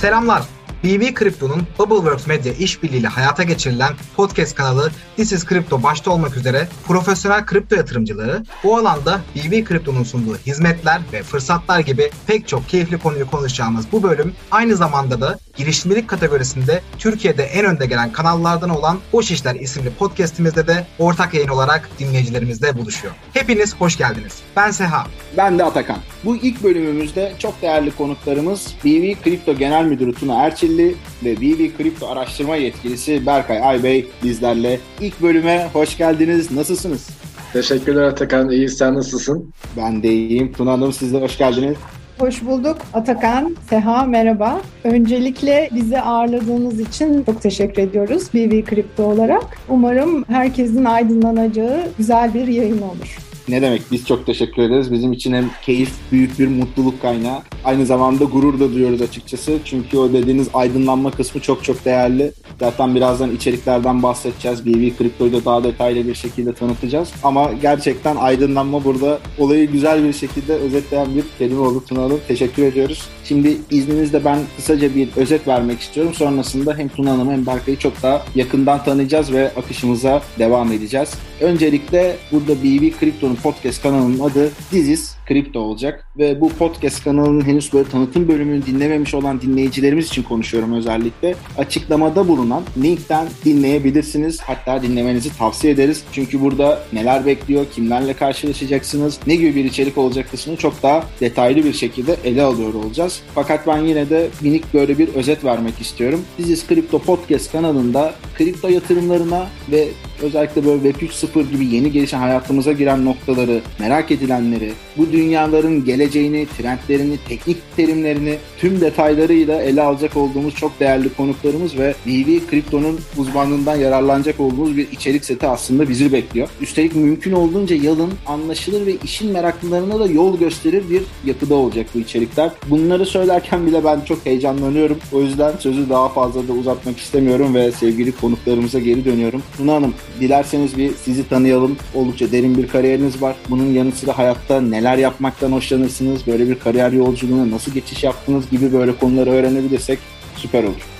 Selamlar. BB Kripto'nun Bubbleworks Media işbirliğiyle hayata geçirilen podcast kanalı This is Crypto başta olmak üzere profesyonel kripto yatırımcıları bu alanda BB Kripto'nun sunduğu hizmetler ve fırsatlar gibi pek çok keyifli konuyu konuşacağımız bu bölüm aynı zamanda da girişimcilik kategorisinde Türkiye'de en önde gelen kanallardan olan Boş İşler isimli podcastimizde de ortak yayın olarak dinleyicilerimizle buluşuyor. Hepiniz hoş geldiniz. Ben Seha. Ben de Atakan. Bu ilk bölümümüzde çok değerli konuklarımız BB Kripto Genel Müdürü Tuna Erçilli ve BB Kripto Araştırma Yetkilisi Berkay Aybey bizlerle. İlk bölüme hoş geldiniz. Nasılsınız? Teşekkürler Atakan. İyi sen nasılsın? Ben de iyiyim. Tuna Hanım siz de hoş geldiniz. Hoş bulduk Atakan, Seha merhaba. Öncelikle bizi ağırladığınız için çok teşekkür ediyoruz BB Kripto olarak. Umarım herkesin aydınlanacağı güzel bir yayın olur. Ne demek biz çok teşekkür ederiz. Bizim için hem keyif, büyük bir mutluluk kaynağı. Aynı zamanda gurur da duyuyoruz açıkçası. Çünkü o dediğiniz aydınlanma kısmı çok çok değerli. Zaten birazdan içeriklerden bahsedeceğiz. BB Kripto'yu da daha detaylı bir şekilde tanıtacağız. Ama gerçekten aydınlanma burada olayı güzel bir şekilde özetleyen bir kelime oldu Tuna Hanım. Teşekkür ediyoruz. Şimdi izninizle ben kısaca bir özet vermek istiyorum. Sonrasında hem Tuna Hanım'ı hem Berkay'ı çok daha yakından tanıyacağız ve akışımıza devam edeceğiz. Öncelikle burada BB Kripto'nun podcast kanalının adı Dizis Kripto olacak ve bu podcast kanalının henüz böyle tanıtım bölümünü dinlememiş olan dinleyicilerimiz için konuşuyorum özellikle. Açıklamada bulunan linkten dinleyebilirsiniz. Hatta dinlemenizi tavsiye ederiz. Çünkü burada neler bekliyor, kimlerle karşılaşacaksınız, ne gibi bir içerik olacak kısmını çok daha detaylı bir şekilde ele alıyor olacağız. Fakat ben yine de minik böyle bir özet vermek istiyorum. Dizis Kripto Podcast kanalında kripto yatırımlarına ve özellikle böyle Web 3.0 gibi yeni gelişen hayatımıza giren noktaları, merak edilenleri, bu dünyaların geleceğini, trendlerini, teknik terimlerini tüm detaylarıyla ele alacak olduğumuz çok değerli konuklarımız ve BB Kripto'nun uzmanlığından yararlanacak olduğumuz bir içerik seti aslında bizi bekliyor. Üstelik mümkün olduğunca yalın, anlaşılır ve işin meraklılarına da yol gösterir bir yapıda olacak bu içerikler. Bunları söylerken bile ben çok heyecanlanıyorum. O yüzden sözü daha fazla da uzatmak istemiyorum ve sevgili konuklarımıza geri dönüyorum. Tuna Hanım, dilerseniz bir sizi tanıyalım. Oldukça derin bir kariyeriniz var. Bunun yanı sıra hayatta neler yapmaktan hoşlanırsınız? Böyle bir kariyer yolculuğuna nasıl geçiş yaptınız gibi böyle konuları öğrenebilirsek süper olur.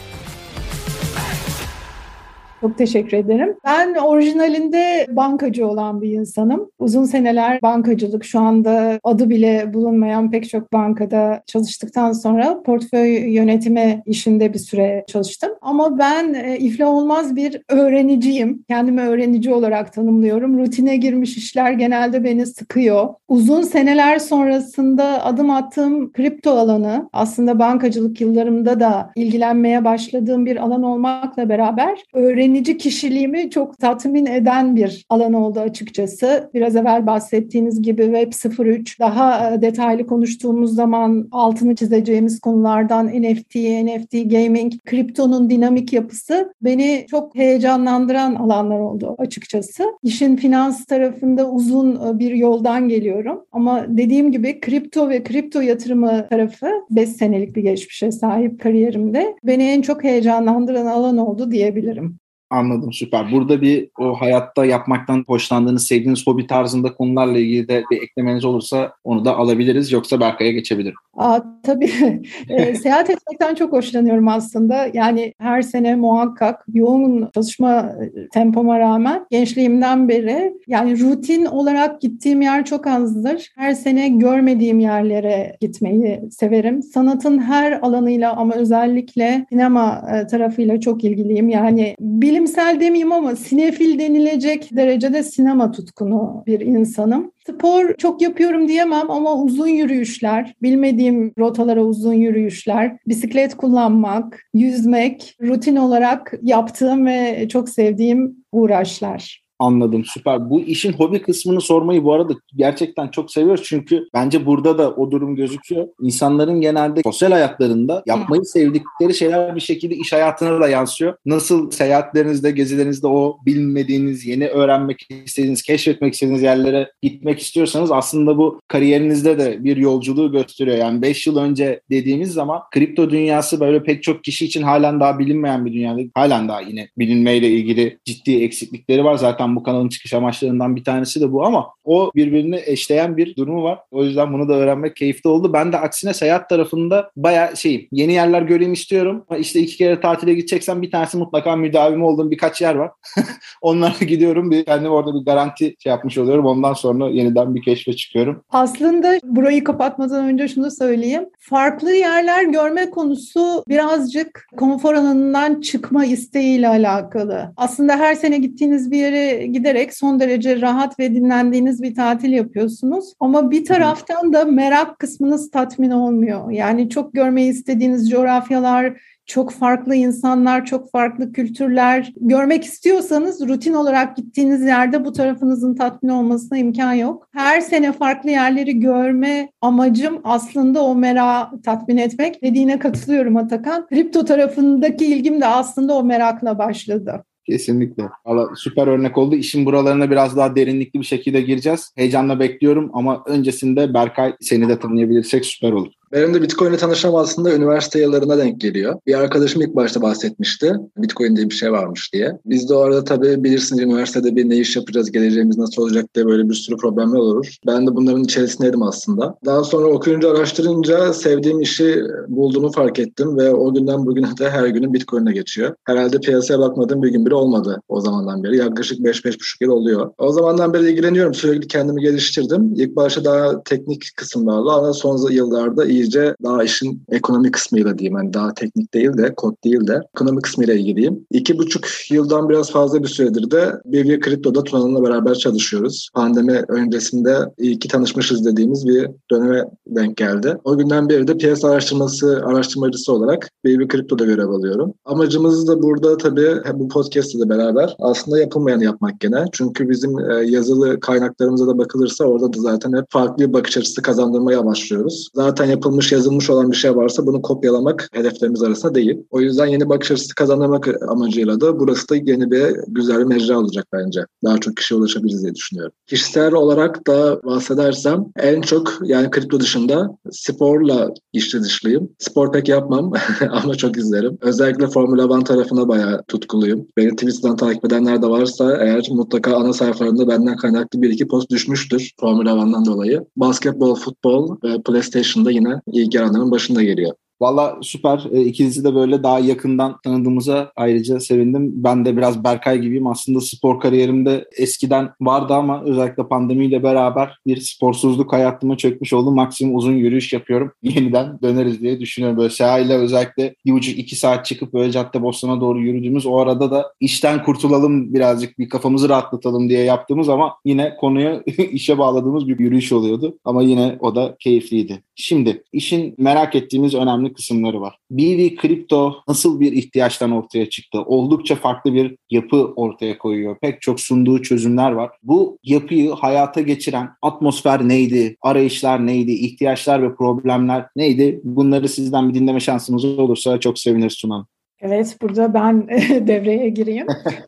Çok teşekkür ederim. Ben orijinalinde bankacı olan bir insanım. Uzun seneler bankacılık şu anda adı bile bulunmayan pek çok bankada çalıştıktan sonra portföy yönetimi işinde bir süre çalıştım. Ama ben e, iflah olmaz bir öğreniciyim. Kendimi öğrenici olarak tanımlıyorum. Rutine girmiş işler genelde beni sıkıyor. Uzun seneler sonrasında adım attığım kripto alanı aslında bankacılık yıllarımda da ilgilenmeye başladığım bir alan olmakla beraber öğrenici öğrenici kişiliğimi çok tatmin eden bir alan oldu açıkçası. Biraz evvel bahsettiğiniz gibi Web 03 daha e, detaylı konuştuğumuz zaman altını çizeceğimiz konulardan NFT, NFT gaming, kriptonun dinamik yapısı beni çok heyecanlandıran alanlar oldu açıkçası. İşin finans tarafında uzun e, bir yoldan geliyorum ama dediğim gibi kripto ve kripto yatırımı tarafı 5 senelik bir geçmişe sahip kariyerimde beni en çok heyecanlandıran alan oldu diyebilirim. Anladım süper. Burada bir o hayatta yapmaktan hoşlandığınız, sevdiğiniz hobi tarzında konularla ilgili de bir eklemeniz olursa onu da alabiliriz. Yoksa Berkay'a geçebilirim. Aa, tabii. e, seyahat etmekten çok hoşlanıyorum aslında. Yani her sene muhakkak yoğun çalışma tempoma rağmen gençliğimden beri yani rutin olarak gittiğim yer çok azdır. Her sene görmediğim yerlere gitmeyi severim. Sanatın her alanıyla ama özellikle sinema tarafıyla çok ilgiliyim. Yani bilimsel demeyeyim ama sinefil denilecek derecede sinema tutkunu bir insanım. Spor çok yapıyorum diyemem ama uzun yürüyüşler, bilmediğim rotalara uzun yürüyüşler, bisiklet kullanmak, yüzmek rutin olarak yaptığım ve çok sevdiğim uğraşlar. Anladım süper. Bu işin hobi kısmını sormayı bu arada gerçekten çok seviyoruz. Çünkü bence burada da o durum gözüküyor. İnsanların genelde sosyal hayatlarında yapmayı sevdikleri şeyler bir şekilde iş hayatına da yansıyor. Nasıl seyahatlerinizde, gezilerinizde o bilmediğiniz, yeni öğrenmek istediğiniz, keşfetmek istediğiniz yerlere gitmek istiyorsanız aslında bu kariyerinizde de bir yolculuğu gösteriyor. Yani 5 yıl önce dediğimiz zaman kripto dünyası böyle pek çok kişi için halen daha bilinmeyen bir dünya. Halen daha yine bilinmeyle ilgili ciddi eksiklikleri var. Zaten zaten bu kanalın çıkış amaçlarından bir tanesi de bu ama o birbirini eşleyen bir durumu var. O yüzden bunu da öğrenmek keyifli oldu. Ben de aksine seyahat tarafında bayağı şeyim. Yeni yerler göreyim istiyorum. İşte iki kere tatile gideceksem bir tanesi mutlaka müdavimi olduğum birkaç yer var. Onlara gidiyorum. Bir kendim orada bir garanti şey yapmış oluyorum. Ondan sonra yeniden bir keşfe çıkıyorum. Aslında burayı kapatmadan önce şunu söyleyeyim. Farklı yerler görme konusu birazcık konfor alanından çıkma isteğiyle alakalı. Aslında her sene gittiğiniz bir yere giderek son derece rahat ve dinlendiğiniz bir tatil yapıyorsunuz. Ama bir taraftan da merak kısmınız tatmin olmuyor. Yani çok görmeyi istediğiniz coğrafyalar, çok farklı insanlar, çok farklı kültürler görmek istiyorsanız rutin olarak gittiğiniz yerde bu tarafınızın tatmin olmasına imkan yok. Her sene farklı yerleri görme amacım aslında o merak tatmin etmek. Dediğine katılıyorum Atakan. Kripto tarafındaki ilgim de aslında o merakla başladı. Kesinlikle. Valla süper örnek oldu. İşin buralarına biraz daha derinlikli bir şekilde gireceğiz. Heyecanla bekliyorum ama öncesinde Berkay seni de tanıyabilirsek süper olur. Benim de Bitcoin ile tanışmam aslında üniversite yıllarına denk geliyor. Bir arkadaşım ilk başta bahsetmişti. Bitcoin diye bir şey varmış diye. Biz de o arada tabii bilirsiniz üniversitede bir ne iş yapacağız, geleceğimiz nasıl olacak diye böyle bir sürü problemler olur. Ben de bunların içerisindeydim aslında. Daha sonra okuyunca, araştırınca sevdiğim işi bulduğumu fark ettim ve o günden bugüne de her günüm Bitcoin'e geçiyor. Herhalde piyasaya bakmadığım bir gün bile olmadı o zamandan beri. Yaklaşık 5-5,5 yıl oluyor. O zamandan beri ilgileniyorum. Sürekli kendimi geliştirdim. İlk başta daha teknik kısımlarla ama son yıllarda iyi iyice daha işin ekonomi kısmıyla diyeyim. Yani daha teknik değil de, kod değil de ekonomi kısmıyla ilgiliyim. İki buçuk yıldan biraz fazla bir süredir de BB Kripto'da Tuna'nınla beraber çalışıyoruz. Pandemi öncesinde iyi ki tanışmışız dediğimiz bir döneme denk geldi. O günden beri de piyasa araştırması araştırmacısı olarak BB Kripto'da görev alıyorum. Amacımız da burada tabii bu podcast'te de beraber aslında yapılmayanı yapmak gene. Çünkü bizim e, yazılı kaynaklarımıza da bakılırsa orada da zaten hep farklı bir bakış açısı kazandırmaya başlıyoruz. Zaten yapılmış yapılmış, yazılmış olan bir şey varsa bunu kopyalamak hedeflerimiz arasında değil. O yüzden yeni bakış açısı kazanmak amacıyla da burası da yeni bir güzel bir mecra olacak bence. Daha çok kişiye ulaşabiliriz diye düşünüyorum. Kişisel olarak da bahsedersem en çok yani kripto dışında sporla içli dışlıyım. Spor pek yapmam ama çok izlerim. Özellikle Formula 1 tarafına bayağı tutkuluyum. Beni Twitter'dan takip edenler de varsa eğer mutlaka ana sayfalarında benden kaynaklı bir iki post düşmüştür Formula 1'dan dolayı. Basketbol, futbol ve PlayStation'da yine ilk alanların başında geliyor. Valla süper. E, de böyle daha yakından tanıdığımıza ayrıca sevindim. Ben de biraz Berkay gibiyim. Aslında spor kariyerimde eskiden vardı ama özellikle pandemiyle beraber bir sporsuzluk hayatıma çökmüş oldu. Maksimum uzun yürüyüş yapıyorum. Yeniden döneriz diye düşünüyorum. Böyle Seha ile özellikle bir buçuk iki saat çıkıp böyle Cadde Bostan'a doğru yürüdüğümüz o arada da işten kurtulalım birazcık bir kafamızı rahatlatalım diye yaptığımız ama yine konuya işe bağladığımız bir yürüyüş oluyordu. Ama yine o da keyifliydi. Şimdi işin merak ettiğimiz önemli önemli kısımları var. BV Kripto nasıl bir ihtiyaçtan ortaya çıktı? Oldukça farklı bir yapı ortaya koyuyor. Pek çok sunduğu çözümler var. Bu yapıyı hayata geçiren atmosfer neydi? Arayışlar neydi? İhtiyaçlar ve problemler neydi? Bunları sizden bir dinleme şansımız olursa çok seviniriz Sunan. Evet, burada ben devreye gireyim.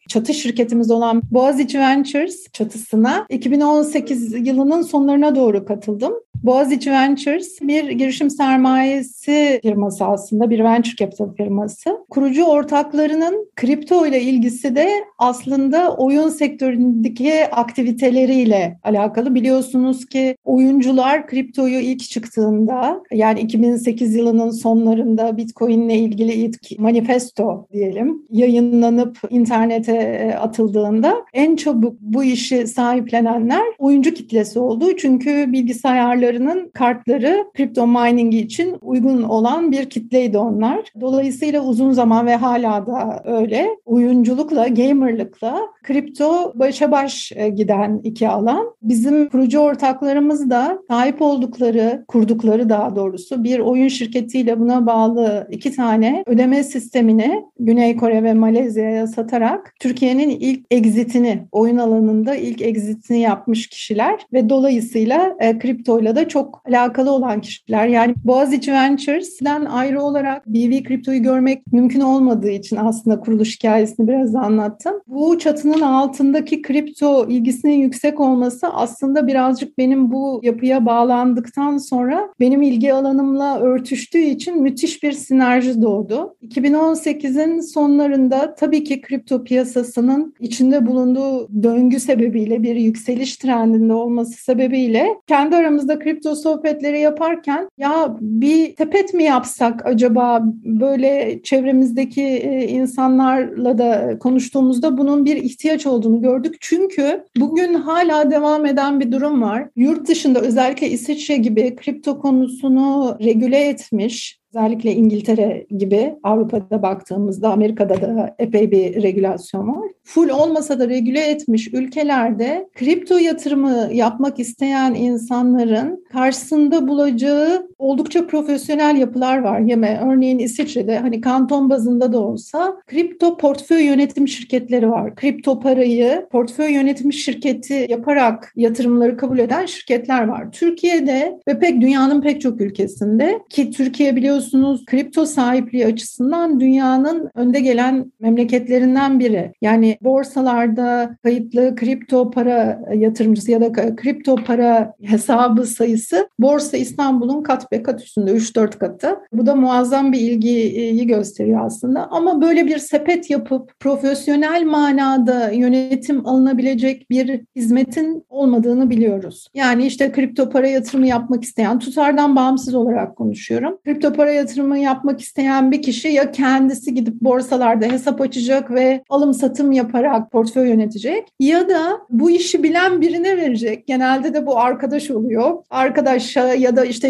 Çatı şirketimiz olan Boğaziçi Ventures çatısına 2018 yılının sonlarına doğru katıldım. Boğaziçi Ventures bir girişim sermayesi firması aslında, bir venture capital firması. Kurucu ortaklarının kripto ile ilgisi de aslında oyun sektöründeki aktiviteleriyle alakalı. Biliyorsunuz ki oyuncular kriptoyu ilk çıktığında yani 2008 yılının sonlarında Bitcoin ile ilgili ilk manifesto diyelim yayınlanıp internete e, atıldığında en çabuk bu işi sahiplenenler oyuncu kitlesi oldu. Çünkü bilgisayarları oyuncularının kartları kripto mining için uygun olan bir kitleydi onlar. Dolayısıyla uzun zaman ve hala da öyle oyunculukla, gamerlıkla kripto başa baş e, giden iki alan. Bizim kurucu ortaklarımız da sahip oldukları, kurdukları daha doğrusu bir oyun şirketiyle buna bağlı iki tane ödeme sistemini Güney Kore ve Malezya'ya satarak Türkiye'nin ilk exitini, oyun alanında ilk exitini yapmış kişiler ve dolayısıyla e, kriptoyla da çok alakalı olan kişiler. Yani Boğaziçi Ventures'den ayrı olarak BV Kripto'yu görmek mümkün olmadığı için aslında kuruluş hikayesini biraz anlattım. Bu çatının altındaki kripto ilgisinin yüksek olması aslında birazcık benim bu yapıya bağlandıktan sonra benim ilgi alanımla örtüştüğü için müthiş bir sinerji doğdu. 2018'in sonlarında tabii ki kripto piyasasının içinde bulunduğu döngü sebebiyle bir yükseliş trendinde olması sebebiyle kendi aramızda kripto sohbetleri yaparken ya bir sepet mi yapsak acaba böyle çevremizdeki e, insanlarla da konuştuğumuzda bunun bir ihtiyaç olduğunu gördük. Çünkü bugün hala devam eden bir durum var. Yurt dışında özellikle İsviçre gibi kripto konusunu regüle etmiş Özellikle İngiltere gibi Avrupa'da baktığımızda Amerika'da da epey bir regülasyon var. Full olmasa da regüle etmiş ülkelerde kripto yatırımı yapmak isteyen insanların karşısında bulacağı oldukça profesyonel yapılar var. Yeme örneğin İsviçre'de hani kanton bazında da olsa kripto portföy yönetim şirketleri var. Kripto parayı portföy yönetim şirketi yaparak yatırımları kabul eden şirketler var. Türkiye'de ve pek dünyanın pek çok ülkesinde ki Türkiye biliyorsunuz kripto sahipliği açısından dünyanın önde gelen memleketlerinden biri. Yani borsalarda kayıtlı kripto para yatırımcısı ya da kripto para hesabı sayısı Borsa İstanbul'un kat be kat üstünde 3-4 katı. Bu da muazzam bir ilgiyi gösteriyor aslında. Ama böyle bir sepet yapıp profesyonel manada yönetim alınabilecek bir hizmetin olmadığını biliyoruz. Yani işte kripto para yatırımı yapmak isteyen tutardan bağımsız olarak konuşuyorum. Kripto para yatırımı yapmak isteyen bir kişi ya kendisi gidip borsalarda hesap açacak ve alım satım yaparak portföy yönetecek ya da bu işi bilen birine verecek. Genelde de bu arkadaş oluyor. Arkadaşa ya da işte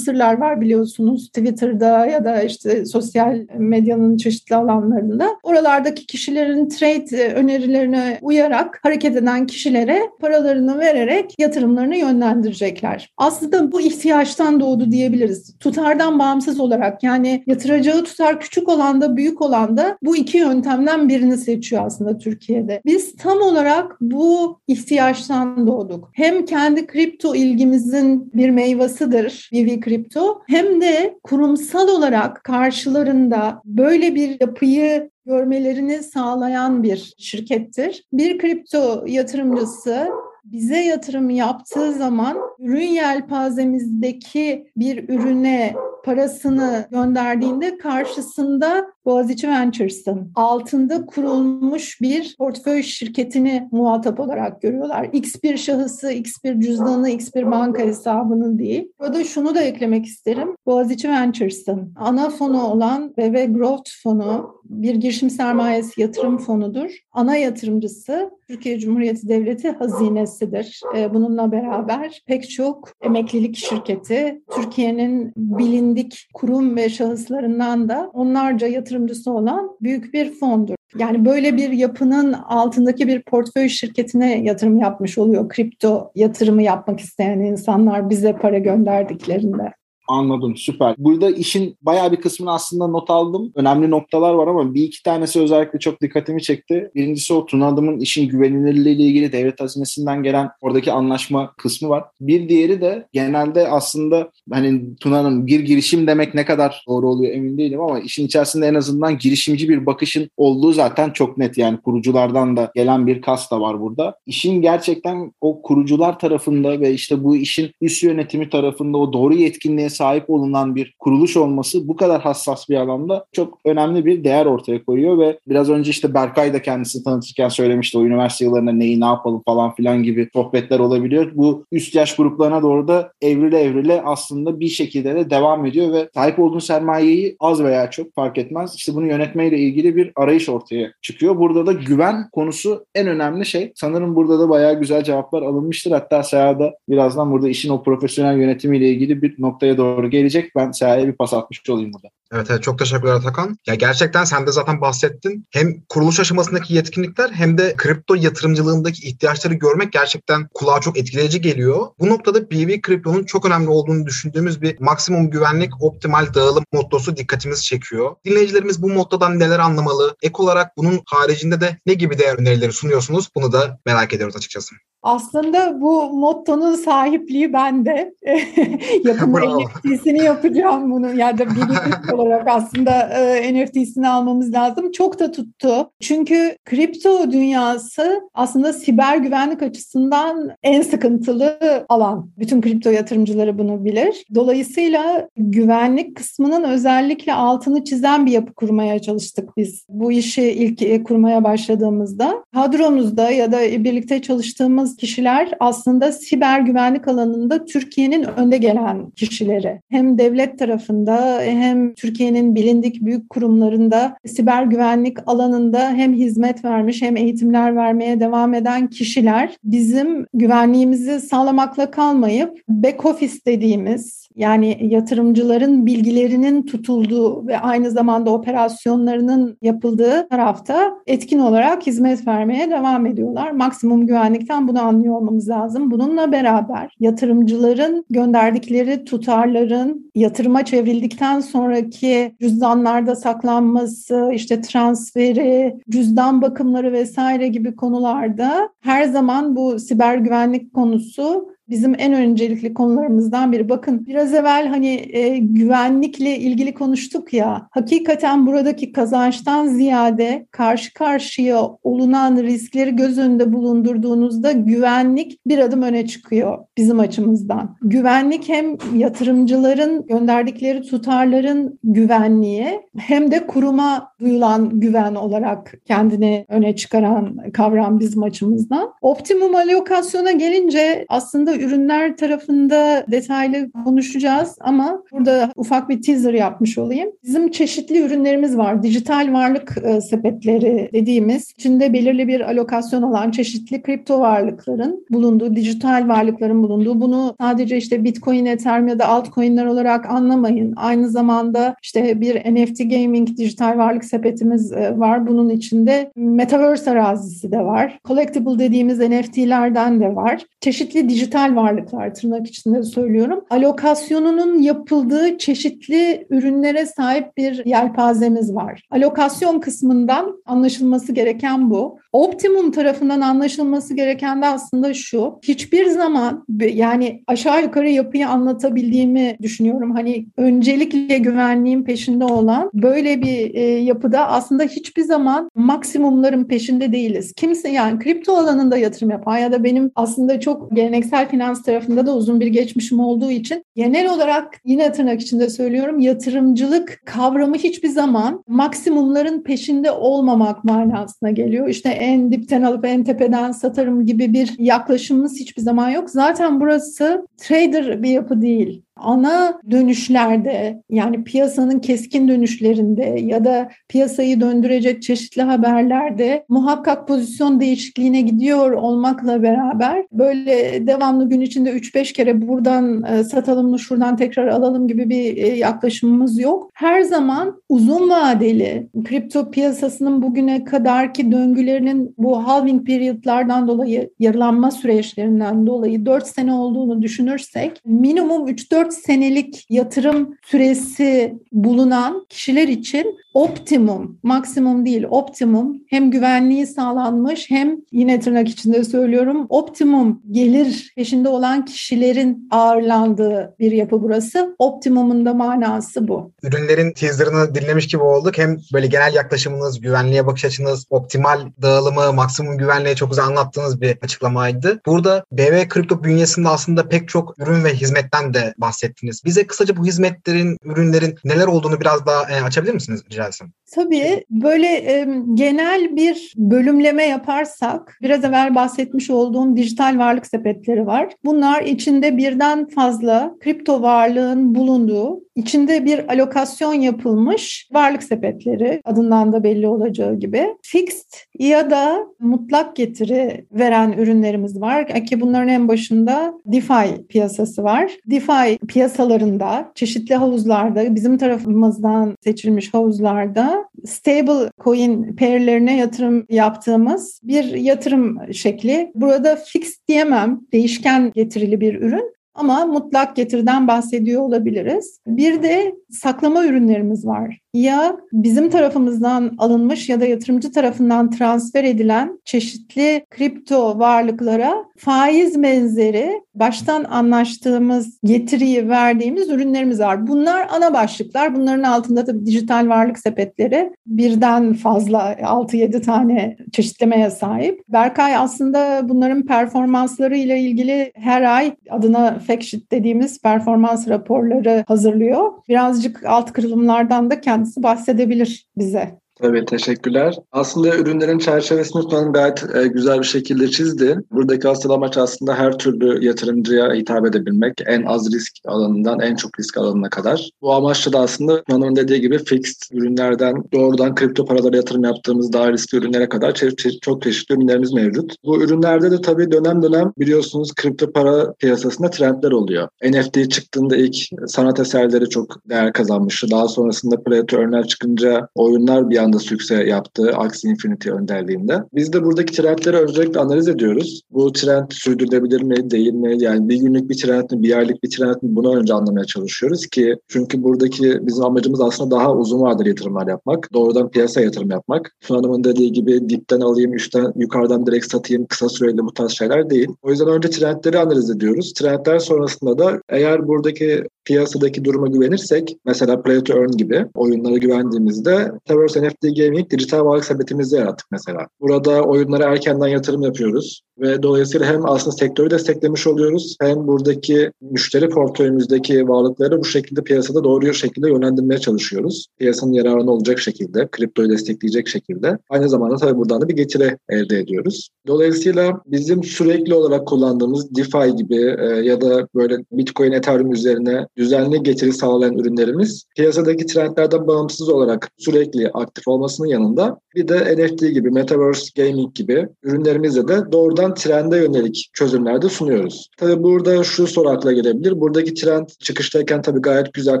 influencerlar var biliyorsunuz Twitter'da ya da işte sosyal medyanın çeşitli alanlarında. Oralardaki kişilerin trade önerilerine uyarak hareket eden kişilere paralarını vererek yatırımlarını yönlendirecekler. Aslında bu ihtiyaçtan doğdu diyebiliriz. Tutardan bağımsız olarak yani yatıracağı tutar küçük olan da büyük olan da bu iki yöntemden birini seçiyor aslında Türkiye'de. Biz tam olarak bu ihtiyaçtan doğduk. Hem kendi kripto ilgimizin bir meyvasıdır VV Kripto hem de kurumsal olarak karşılarında böyle bir yapıyı görmelerini sağlayan bir şirkettir. Bir kripto yatırımcısı bize yatırım yaptığı zaman ürün yelpazemizdeki bir ürüne parasını gönderdiğinde karşısında Boğaziçi Ventures'ın altında kurulmuş bir portföy şirketini muhatap olarak görüyorlar. X bir şahısı, X bir cüzdanı, X bir banka hesabının değil. Burada şunu da eklemek isterim. Boğaziçi Ventures'ın ana fonu olan BB Growth fonu bir girişim sermayesi yatırım fonudur. Ana yatırımcısı Türkiye Cumhuriyeti Devleti hazinesidir. Ee, bununla beraber pek çok emeklilik şirketi, Türkiye'nin bilindik kurum ve şahıslarından da onlarca yatırımcısı olan büyük bir fondur. Yani böyle bir yapının altındaki bir portföy şirketine yatırım yapmış oluyor. Kripto yatırımı yapmak isteyen insanlar bize para gönderdiklerinde. Anladım süper. Burada işin bayağı bir kısmını aslında not aldım. Önemli noktalar var ama bir iki tanesi özellikle çok dikkatimi çekti. Birincisi o Tuna Adım'ın işin güvenilirliği ile ilgili devlet hazinesinden gelen oradaki anlaşma kısmı var. Bir diğeri de genelde aslında hani Tuna'nın bir girişim demek ne kadar doğru oluyor emin değilim ama işin içerisinde en azından girişimci bir bakışın olduğu zaten çok net yani kuruculardan da gelen bir kas da var burada. İşin gerçekten o kurucular tarafında ve işte bu işin üst yönetimi tarafında o doğru yetkinliğe sahip olunan bir kuruluş olması bu kadar hassas bir alanda çok önemli bir değer ortaya koyuyor ve biraz önce işte Berkay da kendisi tanıtırken söylemişti o üniversite yıllarında neyi ne yapalım falan filan gibi sohbetler olabiliyor. Bu üst yaş gruplarına doğru da evrile evrile aslında bir şekilde de devam ediyor ve sahip olduğun sermayeyi az veya çok fark etmez. İşte bunu yönetmeyle ilgili bir arayış ortaya çıkıyor. Burada da güven konusu en önemli şey. Sanırım burada da bayağı güzel cevaplar alınmıştır. Hatta Seha'da birazdan burada işin o profesyonel yönetimiyle ilgili bir noktaya doğru gelecek. Ben Seha'ya bir pas atmış olayım burada. Evet, evet çok teşekkürler Atakan. Ya gerçekten sen de zaten bahsettin. Hem kuruluş aşamasındaki yetkinlikler hem de kripto yatırımcılığındaki ihtiyaçları görmek gerçekten kulağa çok etkileyici geliyor. Bu noktada BV Kripto'nun çok önemli olduğunu düşündüğümüz bir maksimum güvenlik, optimal dağılım mottosu dikkatimizi çekiyor. Dinleyicilerimiz bu mottodan neler anlamalı? Ek olarak bunun haricinde de ne gibi değer önerileri sunuyorsunuz? Bunu da merak ediyoruz açıkçası. Aslında bu mottonun sahipliği bende. Yakında 50, NFT'sini yapacağım bunu. Ya da bilinçli olarak aslında e, NFT'sini almamız lazım. Çok da tuttu. Çünkü kripto dünyası aslında siber güvenlik açısından en sıkıntılı alan. Bütün kripto yatırımcıları bunu bilir. Dolayısıyla güvenlik kısmının özellikle altını çizen bir yapı kurmaya çalıştık biz. Bu işi ilk e, kurmaya başladığımızda. Kadromuzda ya da birlikte çalıştığımız kişiler aslında siber güvenlik alanında Türkiye'nin önde gelen kişileri. Hem devlet tarafında hem Türkiye'nin bilindik büyük kurumlarında siber güvenlik alanında hem hizmet vermiş hem eğitimler vermeye devam eden kişiler bizim güvenliğimizi sağlamakla kalmayıp back office dediğimiz yani yatırımcıların bilgilerinin tutulduğu ve aynı zamanda operasyonlarının yapıldığı tarafta etkin olarak hizmet vermeye devam ediyorlar. Maksimum güvenlikten bunu anlıyor olmamız lazım. Bununla beraber yatırımcıların gönderdikleri tutarların yatırıma çevrildikten sonraki cüzdanlarda saklanması, işte transferi, cüzdan bakımları vesaire gibi konularda her zaman bu siber güvenlik konusu bizim en öncelikli konularımızdan biri. Bakın biraz evvel hani e, güvenlikle ilgili konuştuk ya. Hakikaten buradaki kazançtan ziyade karşı karşıya olunan riskleri göz önünde bulundurduğunuzda güvenlik bir adım öne çıkıyor bizim açımızdan. Güvenlik hem yatırımcıların gönderdikleri tutarların güvenliği hem de kuruma duyulan güven olarak kendini öne çıkaran kavram bizim açımızdan. Optimum alokasyona gelince aslında ürünler tarafında detaylı konuşacağız ama burada ufak bir teaser yapmış olayım. Bizim çeşitli ürünlerimiz var. Dijital varlık e, sepetleri dediğimiz içinde belirli bir alokasyon olan çeşitli kripto varlıkların bulunduğu, dijital varlıkların bulunduğu bunu sadece işte Bitcoin, Ethereum ya da altcoin'ler olarak anlamayın. Aynı zamanda işte bir NFT gaming dijital varlık sepetimiz e, var. Bunun içinde Metaverse arazisi de var. Collectible dediğimiz NFT'lerden de var. Çeşitli dijital varlıklar tırnak içinde söylüyorum. Alokasyonunun yapıldığı çeşitli ürünlere sahip bir yelpazemiz var. Alokasyon kısmından anlaşılması gereken bu. Optimum tarafından anlaşılması gereken de aslında şu. Hiçbir zaman yani aşağı yukarı yapıyı anlatabildiğimi düşünüyorum. Hani öncelikle güvenliğin peşinde olan böyle bir e, yapıda aslında hiçbir zaman maksimumların peşinde değiliz. Kimse yani kripto alanında yatırım yapan ya da benim aslında çok geleneksel finans tarafında da uzun bir geçmişim olduğu için genel olarak yine tırnak içinde söylüyorum yatırımcılık kavramı hiçbir zaman maksimumların peşinde olmamak manasına geliyor. İşte en dipten alıp en tepeden satarım gibi bir yaklaşımımız hiçbir zaman yok. Zaten burası trader bir yapı değil ana dönüşlerde yani piyasanın keskin dönüşlerinde ya da piyasayı döndürecek çeşitli haberlerde muhakkak pozisyon değişikliğine gidiyor olmakla beraber böyle devamlı gün içinde 3-5 kere buradan e, satalım mı şuradan tekrar alalım gibi bir e, yaklaşımımız yok. Her zaman uzun vadeli kripto piyasasının bugüne kadarki döngülerinin bu halving periyotlardan dolayı yarılanma süreçlerinden dolayı 4 sene olduğunu düşünürsek minimum 3-4 senelik yatırım süresi bulunan kişiler için optimum, maksimum değil optimum hem güvenliği sağlanmış hem yine tırnak içinde söylüyorum optimum gelir peşinde olan kişilerin ağırlandığı bir yapı burası. Optimumun da manası bu. Ürünlerin teaserını dinlemiş gibi olduk. Hem böyle genel yaklaşımınız, güvenliğe bakış açınız, optimal dağılımı, maksimum güvenliği çok güzel anlattığınız bir açıklamaydı. Burada BV Kripto bünyesinde aslında pek çok ürün ve hizmetten de bahsettiniz. Bize kısaca bu hizmetlerin, ürünlerin neler olduğunu biraz daha e, açabilir misiniz rica etsem? Tabii böyle e, genel bir bölümleme yaparsak biraz evvel bahsetmiş olduğum dijital varlık sepetleri var. Bunlar içinde birden fazla kripto varlığın bulunduğu, içinde bir alokasyon yapılmış varlık sepetleri adından da belli olacağı gibi. Fixed ya da mutlak getiri veren ürünlerimiz var ki bunların en başında DeFi piyasası var. DeFi piyasalarında çeşitli havuzlarda bizim tarafımızdan seçilmiş havuzlarda stable coin pairlerine yatırım yaptığımız bir yatırım şekli. Burada fix diyemem, değişken getirili bir ürün ama mutlak getiriden bahsediyor olabiliriz. Bir de saklama ürünlerimiz var. Ya bizim tarafımızdan alınmış ya da yatırımcı tarafından transfer edilen çeşitli kripto varlıklara faiz benzeri baştan anlaştığımız getiriyi verdiğimiz ürünlerimiz var. Bunlar ana başlıklar. Bunların altında tabii dijital varlık sepetleri birden fazla 6-7 tane çeşitlemeye sahip. Berkay aslında bunların performansları ile ilgili her ay adına fact sheet dediğimiz performans raporları hazırlıyor. Birazcık alt kırılımlardan da kendisi bahsedebilir bize. Tabii teşekkürler. Aslında ürünlerin çerçevesini Osman gayet e, güzel bir şekilde çizdi. Buradaki asıl amaç aslında her türlü yatırımcıya hitap edebilmek. En az risk alanından en çok risk alanına kadar. Bu amaçla da aslında Osman'ın dediği gibi fixed ürünlerden doğrudan kripto paralara yatırım yaptığımız daha riskli ürünlere kadar çe- çe- çok çeşitli ürünlerimiz mevcut. Bu ürünlerde de tabii dönem dönem biliyorsunuz kripto para piyasasında trendler oluyor. NFT çıktığında ilk sanat eserleri çok değer kazanmıştı. Daha sonrasında Play to çıkınca oyunlar bir anda sükse yaptı Axie Infinity önderliğinde. Biz de buradaki trendleri öncelikle analiz ediyoruz. Bu trend sürdürülebilir mi, değil mi? Yani bir günlük bir trend mi, bir aylık bir trend mi? Bunu önce anlamaya çalışıyoruz ki çünkü buradaki bizim amacımız aslında daha uzun vadeli yatırımlar yapmak. Doğrudan piyasaya yatırım yapmak. Tuna Hanım'ın dediği gibi dipten alayım, üstten, yukarıdan direkt satayım, kısa süreli bu tarz şeyler değil. O yüzden önce trendleri analiz ediyoruz. Trendler sonrasında da eğer buradaki piyasadaki duruma güvenirsek, mesela Play to Earn gibi oyunlara güvendiğimizde Tavers NFT Gaming dijital varlık sepetimizi yarattık mesela. Burada oyunlara erkenden yatırım yapıyoruz ve dolayısıyla hem aslında sektörü desteklemiş oluyoruz hem buradaki müşteri portföyümüzdeki varlıkları bu şekilde piyasada doğru şekilde yönlendirmeye çalışıyoruz. Piyasanın yararına olacak şekilde, kriptoyu destekleyecek şekilde. Aynı zamanda tabii buradan da bir getiri elde ediyoruz. Dolayısıyla bizim sürekli olarak kullandığımız DeFi gibi e, ya da böyle Bitcoin, Ethereum üzerine düzenli getiri sağlayan ürünlerimiz piyasadaki trendlerden bağımsız olarak sürekli aktif olmasının yanında bir de NFT gibi, Metaverse Gaming gibi ürünlerimizle de doğrudan trende yönelik çözümler de sunuyoruz. Tabii burada şu soru akla gelebilir. Buradaki trend çıkıştayken tabii gayet güzel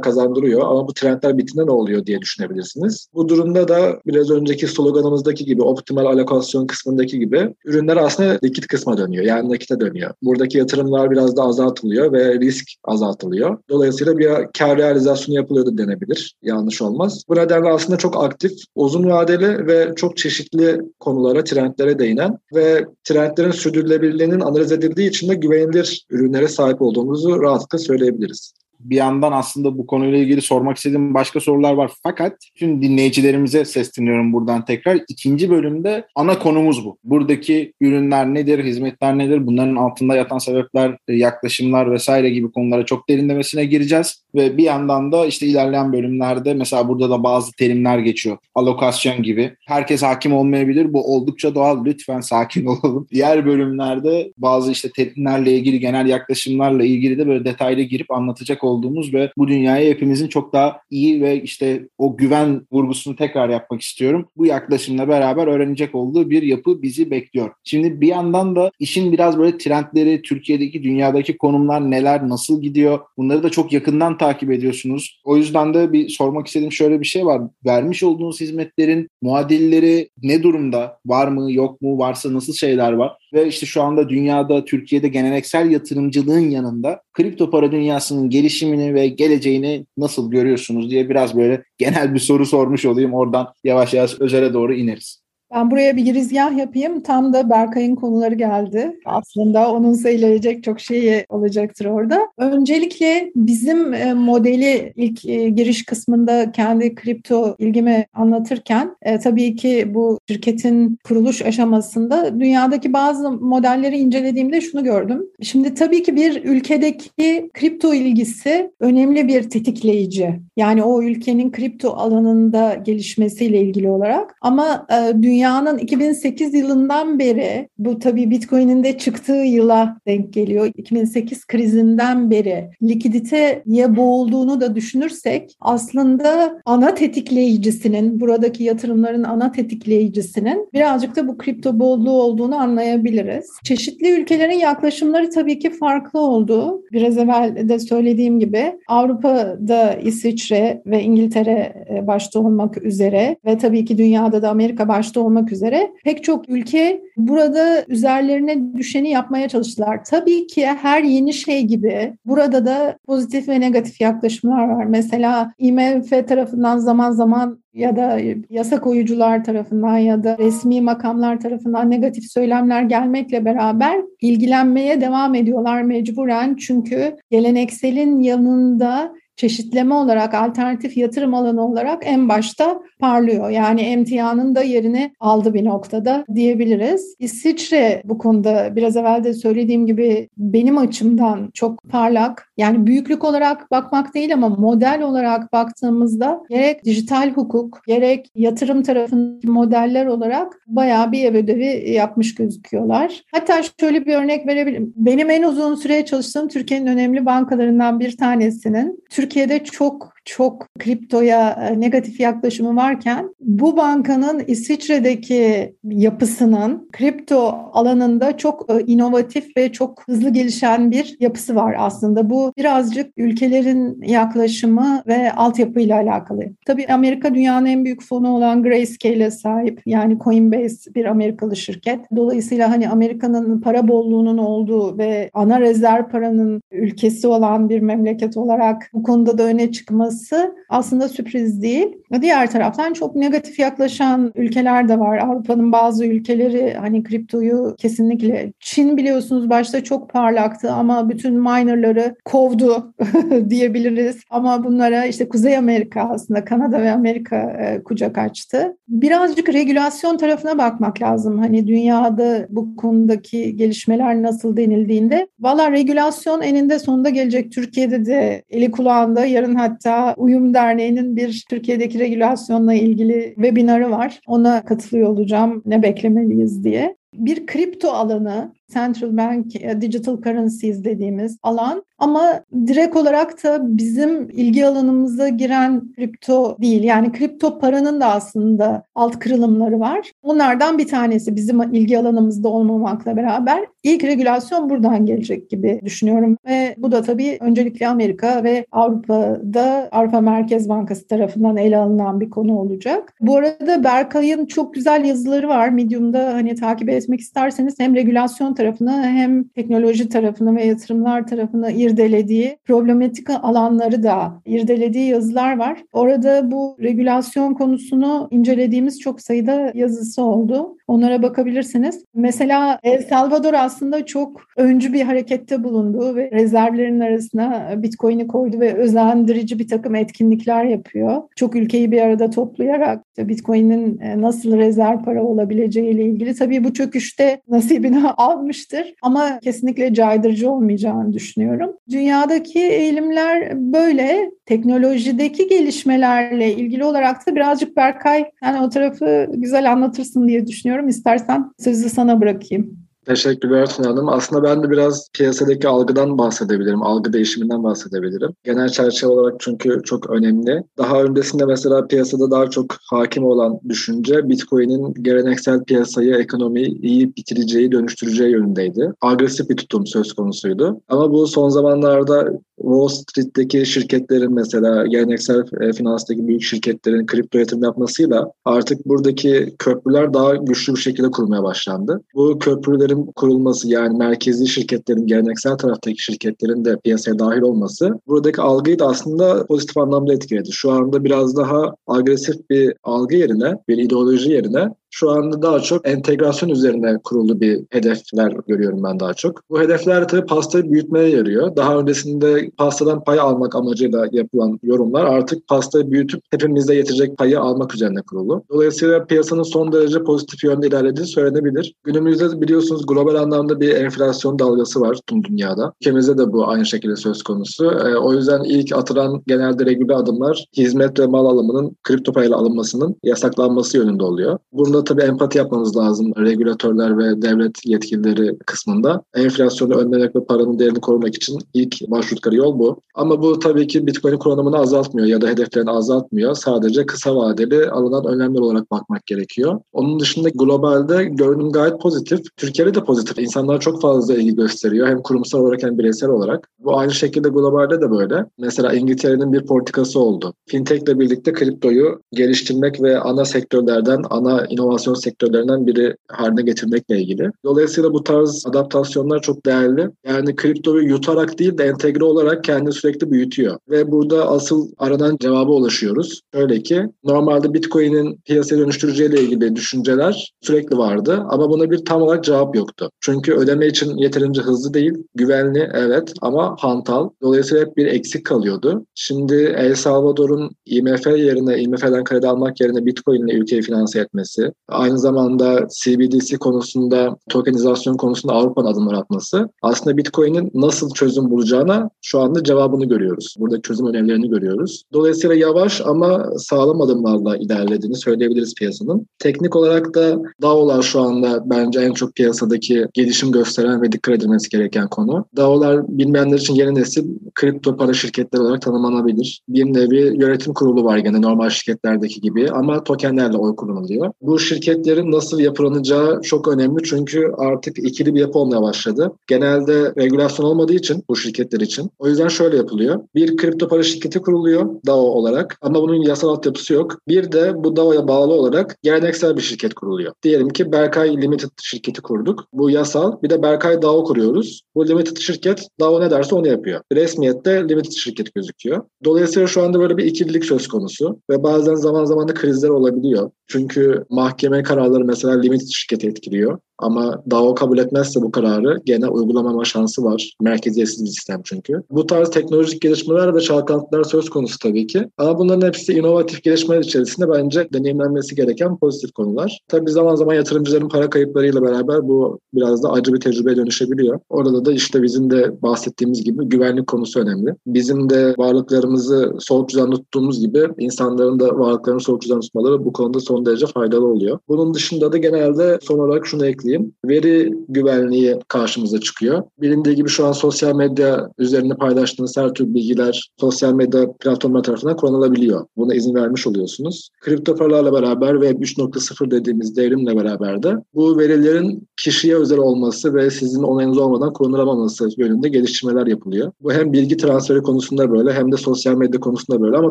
kazandırıyor ama bu trendler bittiğinde ne oluyor diye düşünebilirsiniz. Bu durumda da biraz önceki sloganımızdaki gibi optimal alokasyon kısmındaki gibi ürünler aslında likit kısma dönüyor. Yani nakite dönüyor. Buradaki yatırımlar biraz da azaltılıyor ve risk azaltılıyor. Dolayısıyla bir kar realizasyonu yapılıyor da denebilir. Yanlış olmaz. Bu nedenle aslında çok aktif, uzun vadeli ve çok çeşitli konulara, trendlere değinen ve trendlerin sürdürülebilirliğinin analiz edildiği için de güvenilir ürünlere sahip olduğumuzu rahatlıkla söyleyebiliriz bir yandan aslında bu konuyla ilgili sormak istediğim başka sorular var. Fakat tüm dinleyicilerimize sesleniyorum buradan tekrar. İkinci bölümde ana konumuz bu. Buradaki ürünler nedir, hizmetler nedir, bunların altında yatan sebepler, yaklaşımlar vesaire gibi konulara çok derinlemesine gireceğiz. Ve bir yandan da işte ilerleyen bölümlerde mesela burada da bazı terimler geçiyor. Alokasyon gibi. Herkes hakim olmayabilir. Bu oldukça doğal. Lütfen sakin olalım. Diğer bölümlerde bazı işte terimlerle ilgili genel yaklaşımlarla ilgili de böyle detaylı girip anlatacak olduğumuz ve bu dünyaya hepimizin çok daha iyi ve işte o güven vurgusunu tekrar yapmak istiyorum. Bu yaklaşımla beraber öğrenecek olduğu bir yapı bizi bekliyor. Şimdi bir yandan da işin biraz böyle trendleri, Türkiye'deki, dünyadaki konumlar neler, nasıl gidiyor bunları da çok yakından takip ediyorsunuz. O yüzden de bir sormak istediğim şöyle bir şey var. Vermiş olduğunuz hizmetlerin muadilleri ne durumda? Var mı, yok mu? Varsa nasıl şeyler var? Ve işte şu anda dünyada, Türkiye'de geleneksel yatırımcılığın yanında kripto para dünyasının gelişimini ve geleceğini nasıl görüyorsunuz diye biraz böyle genel bir soru sormuş olayım. Oradan yavaş yavaş özele doğru ineriz. Ben buraya bir girizgah yapayım. Tam da Berkay'ın konuları geldi. Aslında onun söylenecek çok şey olacaktır orada. Öncelikle bizim e, modeli ilk e, giriş kısmında kendi kripto ilgimi anlatırken e, tabii ki bu şirketin kuruluş aşamasında dünyadaki bazı modelleri incelediğimde şunu gördüm. Şimdi tabii ki bir ülkedeki kripto ilgisi önemli bir tetikleyici. Yani o ülkenin kripto alanında gelişmesiyle ilgili olarak ama dünya dünyanın 2008 yılından beri bu tabii Bitcoin'in de çıktığı yıla denk geliyor. 2008 krizinden beri likiditeye boğulduğunu da düşünürsek aslında ana tetikleyicisinin buradaki yatırımların ana tetikleyicisinin birazcık da bu kripto bolluğu olduğunu anlayabiliriz. Çeşitli ülkelerin yaklaşımları tabii ki farklı oldu. Biraz evvel de söylediğim gibi Avrupa'da İsviçre ve İngiltere başta olmak üzere ve tabii ki dünyada da Amerika başta olmak olmak üzere pek çok ülke burada üzerlerine düşeni yapmaya çalıştılar. Tabii ki her yeni şey gibi burada da pozitif ve negatif yaklaşımlar var. Mesela IMF tarafından zaman zaman ya da yasa koyucular tarafından ya da resmi makamlar tarafından negatif söylemler gelmekle beraber ilgilenmeye devam ediyorlar mecburen. Çünkü gelenekselin yanında çeşitleme olarak, alternatif yatırım alanı olarak en başta parlıyor. Yani emtianın da yerini aldı bir noktada diyebiliriz. İsviçre bu konuda biraz evvel de söylediğim gibi benim açımdan çok parlak. Yani büyüklük olarak bakmak değil ama model olarak baktığımızda gerek dijital hukuk, gerek yatırım tarafındaki modeller olarak bayağı bir ev ödevi yapmış gözüküyorlar. Hatta şöyle bir örnek verebilirim. Benim en uzun süre çalıştığım Türkiye'nin önemli bankalarından bir tanesinin Türkiye'de çok çok kriptoya e, negatif yaklaşımı varken bu bankanın İsviçre'deki yapısının kripto alanında çok e, inovatif ve çok hızlı gelişen bir yapısı var aslında. Bu birazcık ülkelerin yaklaşımı ve altyapıyla alakalı. Tabii Amerika dünyanın en büyük fonu olan Grayscale'e sahip. Yani Coinbase bir Amerikalı şirket. Dolayısıyla hani Amerika'nın para bolluğunun olduğu ve ana rezerv paranın ülkesi olan bir memleket olarak bu konuda da öne çıkması olması aslında sürpriz değil. Diğer taraftan çok negatif yaklaşan ülkeler de var. Avrupa'nın bazı ülkeleri hani kriptoyu kesinlikle Çin biliyorsunuz başta çok parlaktı ama bütün minerları kovdu diyebiliriz. Ama bunlara işte Kuzey Amerika aslında Kanada ve Amerika e, kucak açtı. Birazcık regülasyon tarafına bakmak lazım. Hani dünyada bu konudaki gelişmeler nasıl denildiğinde. Valla regülasyon eninde sonunda gelecek. Türkiye'de de eli kulağında yarın hatta Uyum Derneği'nin bir Türkiye'deki regülasyonla ilgili webinarı var. Ona katılıyor olacağım ne beklemeliyiz diye. Bir kripto alanı Central Bank e, Digital Currencies dediğimiz alan ama direkt olarak da bizim ilgi alanımıza giren kripto değil. Yani kripto paranın da aslında alt kırılımları var. Onlardan bir tanesi bizim ilgi alanımızda olmamakla beraber ilk regülasyon buradan gelecek gibi düşünüyorum. Ve bu da tabii öncelikle Amerika ve Avrupa'da Avrupa Merkez Bankası tarafından ele alınan bir konu olacak. Bu arada Berkay'ın çok güzel yazıları var. Medium'da hani takip etmek isterseniz hem regülasyon tarafını hem teknoloji tarafını ve yatırımlar tarafını irdelediği, problematik alanları da irdelediği yazılar var. Orada bu regülasyon konusunu incelediğimiz çok sayıda yazısı oldu. Onlara bakabilirsiniz. Mesela El Salvador aslında çok öncü bir harekette bulundu ve rezervlerin arasına Bitcoin'i koydu ve özendirici bir takım etkinlikler yapıyor. Çok ülkeyi bir arada toplayarak Bitcoin'in e, nasıl rezerv para olabileceği ile ilgili. Tabii bu çöküşte nasibini almıştır ama kesinlikle caydırıcı olmayacağını düşünüyorum. Dünyadaki eğilimler böyle. Teknolojideki gelişmelerle ilgili olarak da birazcık Berkay yani o tarafı güzel anlatırsın diye düşünüyorum. İstersen sözü sana bırakayım. Teşekkürler Tuna Hanım. Aslında ben de biraz piyasadaki algıdan bahsedebilirim. Algı değişiminden bahsedebilirim. Genel çerçeve olarak çünkü çok önemli. Daha öncesinde mesela piyasada daha çok hakim olan düşünce Bitcoin'in geleneksel piyasayı, ekonomiyi iyi bitireceği, dönüştüreceği yönündeydi. Agresif bir tutum söz konusuydu. Ama bu son zamanlarda Wall Street'teki şirketlerin mesela geleneksel e, finanstaki büyük şirketlerin kripto yatırım yapmasıyla artık buradaki köprüler daha güçlü bir şekilde kurulmaya başlandı. Bu köprülerin kurulması yani merkezi şirketlerin geleneksel taraftaki şirketlerin de piyasaya dahil olması buradaki algıyı da aslında pozitif anlamda etkiledi. Şu anda biraz daha agresif bir algı yerine, bir ideoloji yerine şu anda daha çok entegrasyon üzerine kurulu bir hedefler görüyorum ben daha çok. Bu hedefler tabii pastayı büyütmeye yarıyor. Daha öncesinde pastadan pay almak amacıyla yapılan yorumlar artık pastayı büyütüp hepimizde yetecek payı almak üzerine kurulu. Dolayısıyla piyasanın son derece pozitif yönde ilerlediği söylenebilir. Günümüzde biliyorsunuz global anlamda bir enflasyon dalgası var tüm dünyada. Ülkemizde de bu aynı şekilde söz konusu. E, o yüzden ilk atılan genelde regüle adımlar hizmet ve mal alımının kripto parayla alınmasının yasaklanması yönünde oluyor. Bunda burada tabii empati yapmamız lazım regülatörler ve devlet yetkilileri kısmında. Enflasyonu önlemek ve paranın değerini korumak için ilk başvurdukları yol bu. Ama bu tabii ki Bitcoin kullanımını azaltmıyor ya da hedeflerini azaltmıyor. Sadece kısa vadeli alınan önlemler olarak bakmak gerekiyor. Onun dışında globalde görünüm gayet pozitif. Türkiye'de de pozitif. İnsanlar çok fazla ilgi gösteriyor. Hem kurumsal olarak hem bireysel olarak. Bu aynı şekilde globalde de böyle. Mesela İngiltere'nin bir politikası oldu. Fintech ile birlikte kriptoyu geliştirmek ve ana sektörlerden, ana inovasyon inovasyon sektörlerinden biri haline getirmekle ilgili. Dolayısıyla bu tarz adaptasyonlar çok değerli. Yani kriptoyu yutarak değil de entegre olarak kendini sürekli büyütüyor. Ve burada asıl aranan cevaba ulaşıyoruz. Şöyle ki normalde Bitcoin'in piyasaya dönüştüreceğiyle ilgili düşünceler sürekli vardı ama buna bir tam olarak cevap yoktu. Çünkü ödeme için yeterince hızlı değil, güvenli evet ama hantal. Dolayısıyla hep bir eksik kalıyordu. Şimdi El Salvador'un IMF yerine, IMF'den kredi almak yerine Bitcoin ile ülkeyi finanse etmesi, aynı zamanda CBDC konusunda, tokenizasyon konusunda Avrupa'nın adımlar atması aslında Bitcoin'in nasıl çözüm bulacağına şu anda cevabını görüyoruz. Burada çözüm önerilerini görüyoruz. Dolayısıyla yavaş ama sağlam adımlarla ilerlediğini söyleyebiliriz piyasanın. Teknik olarak da DAO'lar şu anda bence en çok piyasadaki gelişim gösteren ve dikkat edilmesi gereken konu. DAO'lar bilmeyenler için yeni nesil kripto para şirketleri olarak tanımlanabilir. Bir nevi yönetim kurulu var gene normal şirketlerdeki gibi ama tokenlerle oy kullanılıyor. Bu şirketlerin nasıl yapılanacağı çok önemli çünkü artık ikili bir yapı olmaya başladı. Genelde regülasyon olmadığı için bu şirketler için. O yüzden şöyle yapılıyor. Bir kripto para şirketi kuruluyor DAO olarak ama bunun yasal altyapısı yok. Bir de bu DAO'ya bağlı olarak geleneksel bir şirket kuruluyor. Diyelim ki Berkay Limited şirketi kurduk. Bu yasal. Bir de Berkay DAO kuruyoruz. Bu Limited şirket DAO ne derse onu yapıyor. Resmiyette Limited şirket gözüküyor. Dolayısıyla şu anda böyle bir ikililik söz konusu ve bazen zaman zaman da krizler olabiliyor. Çünkü mahkeme kararları mesela Limited şirketi etkiliyor. Ama DAO kabul etmezse bu kararı gene uygulamama şansı var. Merkeziyetsiz bir sistem çünkü. Bu tarz teknolojik gelişmeler ve çalkantılar söz konusu tabii ki. Ama bunların hepsi inovatif gelişmeler içerisinde bence deneyimlenmesi gereken pozitif konular. Tabii zaman zaman yatırımcıların para kayıplarıyla beraber bu biraz da acı bir tecrübeye dönüşebiliyor. Orada da işte bizim de bahsettiğimiz gibi güvenlik konusu önemli. Bizim de varlıklarımızı soğuk düzen tuttuğumuz gibi insanların da varlıklarını soğuk düzen tutmaları bu konuda son derece faydalı oluyor. Bunun dışında da genelde son olarak şunu ekleyeyim diyeyim. Veri güvenliği karşımıza çıkıyor. Bilindiği gibi şu an sosyal medya üzerinde paylaştığınız her tür bilgiler sosyal medya platformları tarafından kullanılabiliyor. Buna izin vermiş oluyorsunuz. Kripto paralarla beraber ve 3.0 dediğimiz devrimle beraber de bu verilerin kişiye özel olması ve sizin onayınız olmadan kullanılamaması yönünde geliştirmeler yapılıyor. Bu hem bilgi transferi konusunda böyle hem de sosyal medya konusunda böyle ama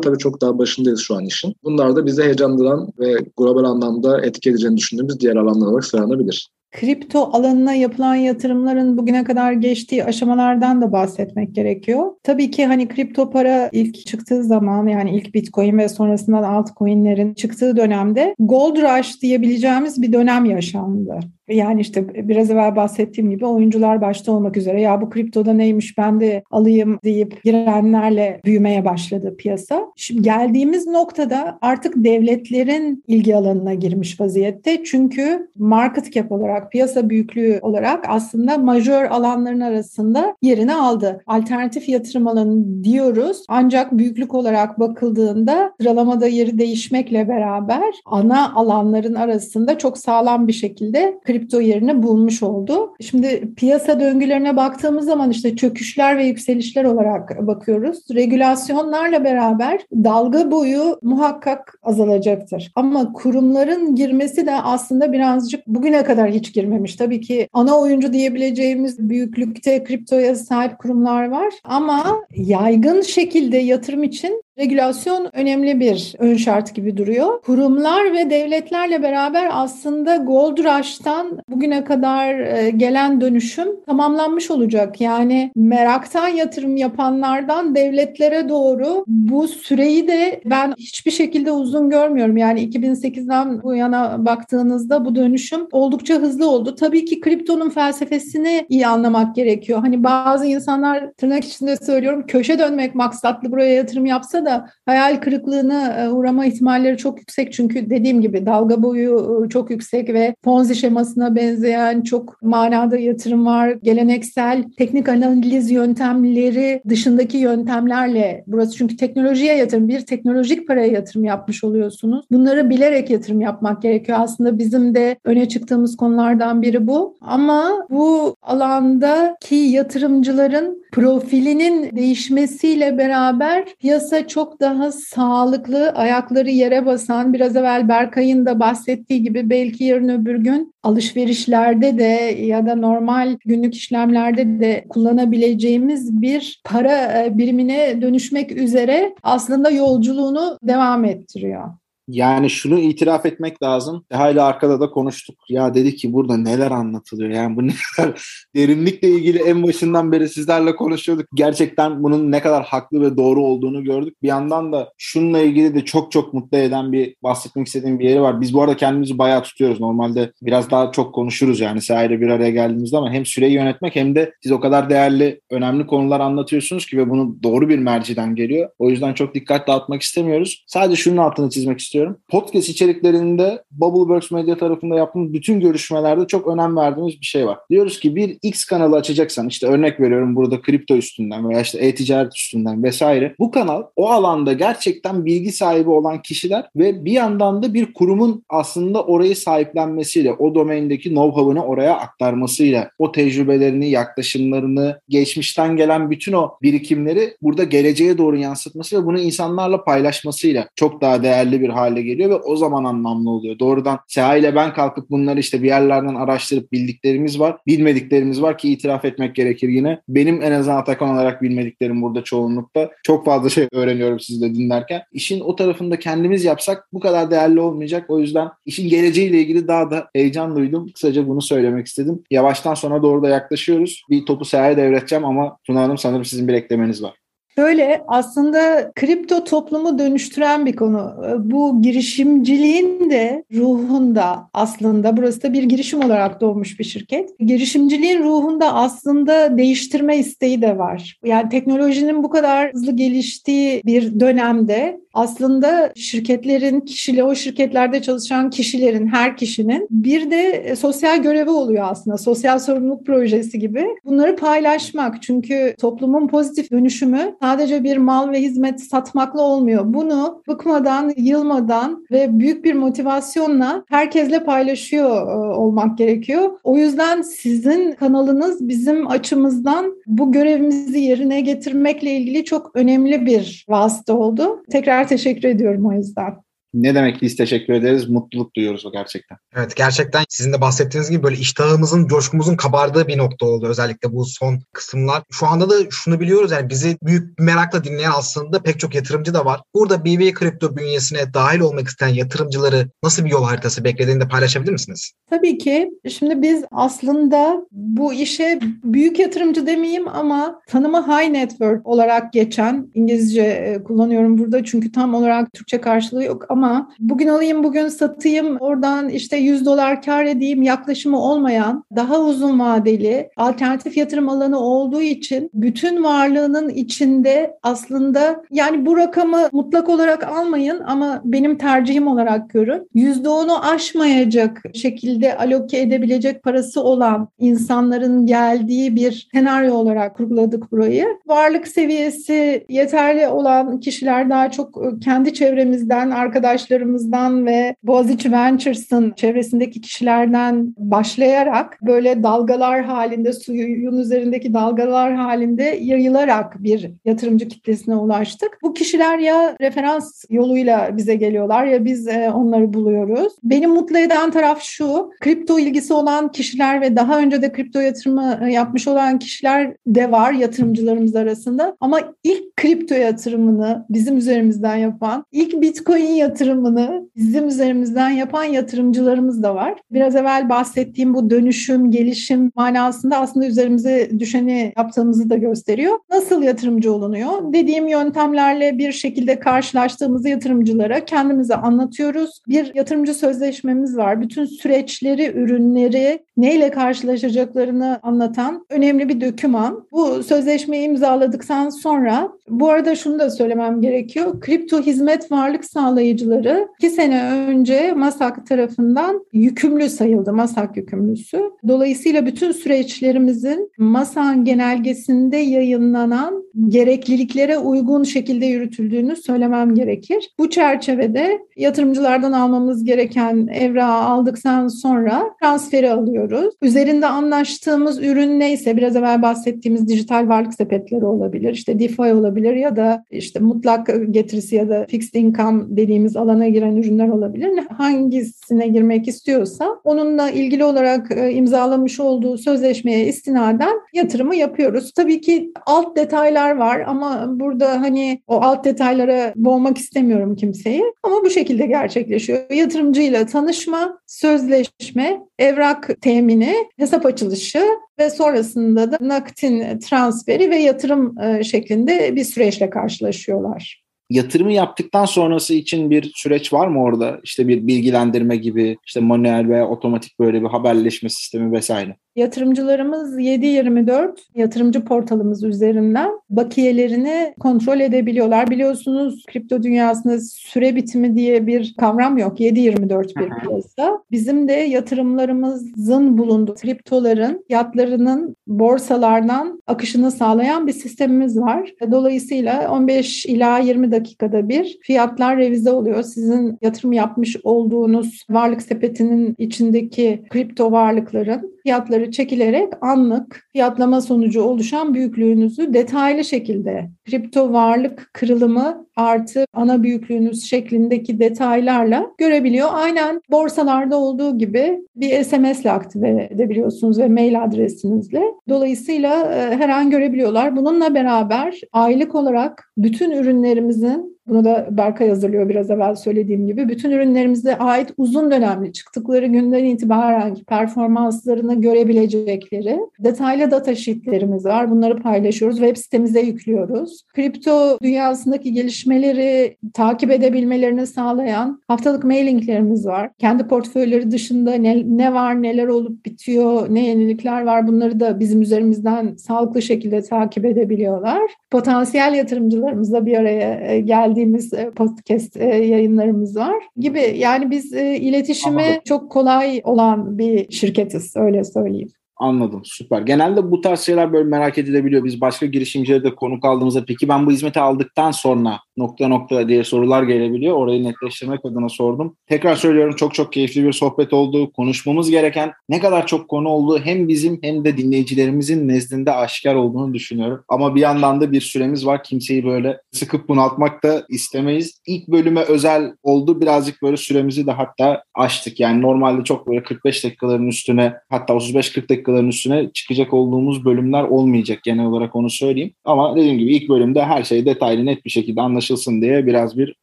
tabii çok daha başındayız şu an işin. Bunlar da bize heyecanlandıran ve global anlamda etki edeceğini düşündüğümüz diğer alanlar olarak sıralanabilir. Kripto alanına yapılan yatırımların bugüne kadar geçtiği aşamalardan da bahsetmek gerekiyor. Tabii ki hani kripto para ilk çıktığı zaman yani ilk Bitcoin ve sonrasında altcoin'lerin çıktığı dönemde Gold Rush diyebileceğimiz bir dönem yaşandı. Yani işte biraz evvel bahsettiğim gibi oyuncular başta olmak üzere ya bu kriptoda neymiş ben de alayım deyip girenlerle büyümeye başladı piyasa. Şimdi geldiğimiz noktada artık devletlerin ilgi alanına girmiş vaziyette. Çünkü market cap olarak, piyasa büyüklüğü olarak aslında majör alanların arasında yerini aldı. Alternatif yatırım alanı diyoruz. Ancak büyüklük olarak bakıldığında sıralamada yeri değişmekle beraber ana alanların arasında çok sağlam bir şekilde kripto kripto yerini bulmuş oldu. Şimdi piyasa döngülerine baktığımız zaman işte çöküşler ve yükselişler olarak bakıyoruz. Regülasyonlarla beraber dalga boyu muhakkak azalacaktır. Ama kurumların girmesi de aslında birazcık bugüne kadar hiç girmemiş. Tabii ki ana oyuncu diyebileceğimiz büyüklükte kriptoya sahip kurumlar var ama yaygın şekilde yatırım için Regülasyon önemli bir ön şart gibi duruyor. Kurumlar ve devletlerle beraber aslında Gold Rush'tan bugüne kadar e, gelen dönüşüm tamamlanmış olacak. Yani meraktan yatırım yapanlardan devletlere doğru bu süreyi de ben hiçbir şekilde uzun görmüyorum. Yani 2008'den bu yana baktığınızda bu dönüşüm oldukça hızlı oldu. Tabii ki kriptonun felsefesini iyi anlamak gerekiyor. Hani bazı insanlar tırnak içinde söylüyorum köşe dönmek maksatlı buraya yatırım yapsa da da hayal kırıklığına e, uğrama ihtimalleri çok yüksek. Çünkü dediğim gibi dalga boyu e, çok yüksek ve Ponzi şemasına benzeyen çok manada yatırım var. Geleneksel teknik analiz yöntemleri dışındaki yöntemlerle burası çünkü teknolojiye yatırım, bir teknolojik paraya yatırım yapmış oluyorsunuz. Bunları bilerek yatırım yapmak gerekiyor. Aslında bizim de öne çıktığımız konulardan biri bu. Ama bu alandaki yatırımcıların profilinin değişmesiyle beraber piyasa çok daha sağlıklı, ayakları yere basan, biraz evvel Berkay'ın da bahsettiği gibi belki yarın öbür gün alışverişlerde de ya da normal günlük işlemlerde de kullanabileceğimiz bir para e, birimine dönüşmek üzere aslında yolculuğunu devam ettiriyor. Yani şunu itiraf etmek lazım. Hala arkada da konuştuk. Ya dedi ki burada neler anlatılıyor? Yani bu ne kadar derinlikle ilgili en başından beri sizlerle konuşuyorduk. Gerçekten bunun ne kadar haklı ve doğru olduğunu gördük. Bir yandan da şununla ilgili de çok çok mutlu eden bir bahsetmek istediğim bir yeri var. Biz bu arada kendimizi bayağı tutuyoruz. Normalde biraz daha çok konuşuruz yani sahile bir araya geldiğimizde ama hem süreyi yönetmek hem de siz o kadar değerli, önemli konular anlatıyorsunuz ki ve bunu doğru bir merciden geliyor. O yüzden çok dikkat dağıtmak istemiyoruz. Sadece şunun altını çizmek istiyorum. Podcast içeriklerinde Bubbleworks Media tarafında yaptığımız bütün görüşmelerde çok önem verdiğimiz bir şey var. Diyoruz ki bir X kanalı açacaksan işte örnek veriyorum burada kripto üstünden veya işte e-ticaret üstünden vesaire. Bu kanal o alanda gerçekten bilgi sahibi olan kişiler ve bir yandan da bir kurumun aslında orayı sahiplenmesiyle, o domaindeki know-how'ını oraya aktarmasıyla, o tecrübelerini, yaklaşımlarını, geçmişten gelen bütün o birikimleri burada geleceğe doğru yansıtması ve bunu insanlarla paylaşmasıyla çok daha değerli bir hale geliyor ve o zaman anlamlı oluyor. Doğrudan Seha ile ben kalkıp bunları işte bir yerlerden araştırıp bildiklerimiz var, bilmediklerimiz var ki itiraf etmek gerekir yine. Benim en azından Atakan olarak bilmediklerim burada çoğunlukta. Çok fazla şey öğreniyorum siz de dinlerken. İşin o tarafında kendimiz yapsak bu kadar değerli olmayacak. O yüzden işin geleceğiyle ilgili daha da heyecan duydum. Kısaca bunu söylemek istedim. Yavaştan sona doğru da yaklaşıyoruz. Bir topu Seha'ya devredeceğim ama Tuna Hanım sanırım sizin bir eklemeniz var. Şöyle aslında kripto toplumu dönüştüren bir konu. Bu girişimciliğin de ruhunda aslında burası da bir girişim olarak doğmuş bir şirket. Girişimciliğin ruhunda aslında değiştirme isteği de var. Yani teknolojinin bu kadar hızlı geliştiği bir dönemde aslında şirketlerin kişiyle o şirketlerde çalışan kişilerin her kişinin bir de e, sosyal görevi oluyor aslında. Sosyal sorumluluk projesi gibi. Bunları paylaşmak çünkü toplumun pozitif dönüşümü sadece bir mal ve hizmet satmakla olmuyor. Bunu bıkmadan, yılmadan ve büyük bir motivasyonla herkesle paylaşıyor e, olmak gerekiyor. O yüzden sizin kanalınız bizim açımızdan bu görevimizi yerine getirmekle ilgili çok önemli bir vasıta oldu. Tekrar tekrar teşekkür ediyorum o yüzden. Ne demek biz teşekkür ederiz. Mutluluk duyuyoruz o gerçekten. Evet gerçekten sizin de bahsettiğiniz gibi böyle iştahımızın, coşkumuzun kabardığı bir nokta oldu özellikle bu son kısımlar. Şu anda da şunu biliyoruz yani bizi büyük bir merakla dinleyen aslında pek çok yatırımcı da var. Burada BB Kripto bünyesine dahil olmak isteyen yatırımcıları nasıl bir yol haritası beklediğini de paylaşabilir misiniz? Tabii ki. Şimdi biz aslında bu işe büyük yatırımcı demeyeyim ama tanımı high network olarak geçen İngilizce e, kullanıyorum burada çünkü tam olarak Türkçe karşılığı yok ama ama bugün alayım bugün satayım oradan işte 100 dolar kar edeyim yaklaşımı olmayan daha uzun vadeli alternatif yatırım alanı olduğu için bütün varlığının içinde aslında yani bu rakamı mutlak olarak almayın ama benim tercihim olarak görün. %10'u aşmayacak şekilde aloke edebilecek parası olan insanların geldiği bir senaryo olarak kurguladık burayı. Varlık seviyesi yeterli olan kişiler daha çok kendi çevremizden, arkadaşlarımızdan arkadaşlarımızdan ve Boğaziçi Ventures'ın çevresindeki kişilerden başlayarak böyle dalgalar halinde suyun üzerindeki dalgalar halinde yayılarak bir yatırımcı kitlesine ulaştık. Bu kişiler ya referans yoluyla bize geliyorlar ya biz e, onları buluyoruz. Beni mutlu eden taraf şu, kripto ilgisi olan kişiler ve daha önce de kripto yatırımı e, yapmış olan kişiler de var yatırımcılarımız arasında. Ama ilk kripto yatırımını bizim üzerimizden yapan, ilk bitcoin yatırımını yatırımını bizim üzerimizden yapan yatırımcılarımız da var. Biraz evvel bahsettiğim bu dönüşüm, gelişim manasında aslında üzerimize düşeni yaptığımızı da gösteriyor. Nasıl yatırımcı olunuyor? Dediğim yöntemlerle bir şekilde karşılaştığımız yatırımcılara kendimize anlatıyoruz. Bir yatırımcı sözleşmemiz var. Bütün süreçleri, ürünleri neyle karşılaşacaklarını anlatan önemli bir döküman. Bu sözleşmeyi imzaladıktan sonra bu arada şunu da söylemem gerekiyor. Kripto hizmet varlık sağlayıcıları yatırımcıları iki sene önce MASAK tarafından yükümlü sayıldı, MASAK yükümlüsü. Dolayısıyla bütün süreçlerimizin MASAK genelgesinde yayınlanan gerekliliklere uygun şekilde yürütüldüğünü söylemem gerekir. Bu çerçevede yatırımcılardan almamız gereken evrağı aldıktan sonra transferi alıyoruz. Üzerinde anlaştığımız ürün neyse biraz evvel bahsettiğimiz dijital varlık sepetleri olabilir, işte DeFi olabilir ya da işte mutlak getirisi ya da fixed income dediğimiz alana giren ürünler olabilir. Hangisine girmek istiyorsa onunla ilgili olarak e, imzalamış olduğu sözleşmeye istinaden yatırımı yapıyoruz. Tabii ki alt detaylar var ama burada hani o alt detaylara boğmak istemiyorum kimseyi. Ama bu şekilde gerçekleşiyor. Yatırımcıyla tanışma, sözleşme, evrak temini, hesap açılışı ve sonrasında da nakitin transferi ve yatırım e, şeklinde bir süreçle karşılaşıyorlar yatırımı yaptıktan sonrası için bir süreç var mı orada? İşte bir bilgilendirme gibi, işte manuel veya otomatik böyle bir haberleşme sistemi vesaire. Yatırımcılarımız 7-24 yatırımcı portalımız üzerinden bakiyelerini kontrol edebiliyorlar. Biliyorsunuz kripto dünyasında süre bitimi diye bir kavram yok. 7-24 bir piyasa. Bizim de yatırımlarımızın bulunduğu kriptoların fiyatlarının borsalardan akışını sağlayan bir sistemimiz var. Dolayısıyla 15 ila 20 dakikada bir fiyatlar revize oluyor. Sizin yatırım yapmış olduğunuz varlık sepetinin içindeki kripto varlıkların fiyatları çekilerek anlık fiyatlama sonucu oluşan büyüklüğünüzü detaylı şekilde kripto varlık kırılımı artı ana büyüklüğünüz şeklindeki detaylarla görebiliyor. Aynen borsalarda olduğu gibi bir SMS ile aktive edebiliyorsunuz ve mail adresinizle. Dolayısıyla e, her an görebiliyorlar. Bununla beraber aylık olarak bütün ürünlerimizin bunu da Berkay hazırlıyor biraz evvel söylediğim gibi. Bütün ürünlerimize ait uzun dönemli çıktıkları günden itibaren performanslarını görebilecekleri detaylı data sheetlerimiz var. Bunları paylaşıyoruz. Web sitemize yüklüyoruz. Kripto dünyasındaki gelişmeleri takip edebilmelerini sağlayan haftalık mailinglerimiz var. Kendi portföyleri dışında ne, ne var, neler olup bitiyor, ne yenilikler var bunları da bizim üzerimizden sağlıklı şekilde takip edebiliyorlar. Potansiyel yatırımcılarımızla bir araya e, geldi verdiğimiz e, podcast e, yayınlarımız var gibi. Yani biz e, iletişimi Anladım. çok kolay olan bir şirketiz öyle söyleyeyim. Anladım süper. Genelde bu tarz şeyler böyle merak edilebiliyor. Biz başka girişimcilere de konuk aldığımızda peki ben bu hizmeti aldıktan sonra nokta nokta diye sorular gelebiliyor. Orayı netleştirmek adına sordum. Tekrar söylüyorum çok çok keyifli bir sohbet oldu. Konuşmamız gereken ne kadar çok konu olduğu hem bizim hem de dinleyicilerimizin nezdinde aşikar olduğunu düşünüyorum. Ama bir yandan da bir süremiz var. Kimseyi böyle sıkıp bunaltmak da istemeyiz. İlk bölüme özel oldu. Birazcık böyle süremizi de hatta açtık. Yani normalde çok böyle 45 dakikaların üstüne hatta 35-40 dakikaların üstüne çıkacak olduğumuz bölümler olmayacak genel olarak onu söyleyeyim. Ama dediğim gibi ilk bölümde her şey detaylı net bir şekilde anlaşılsın diye biraz bir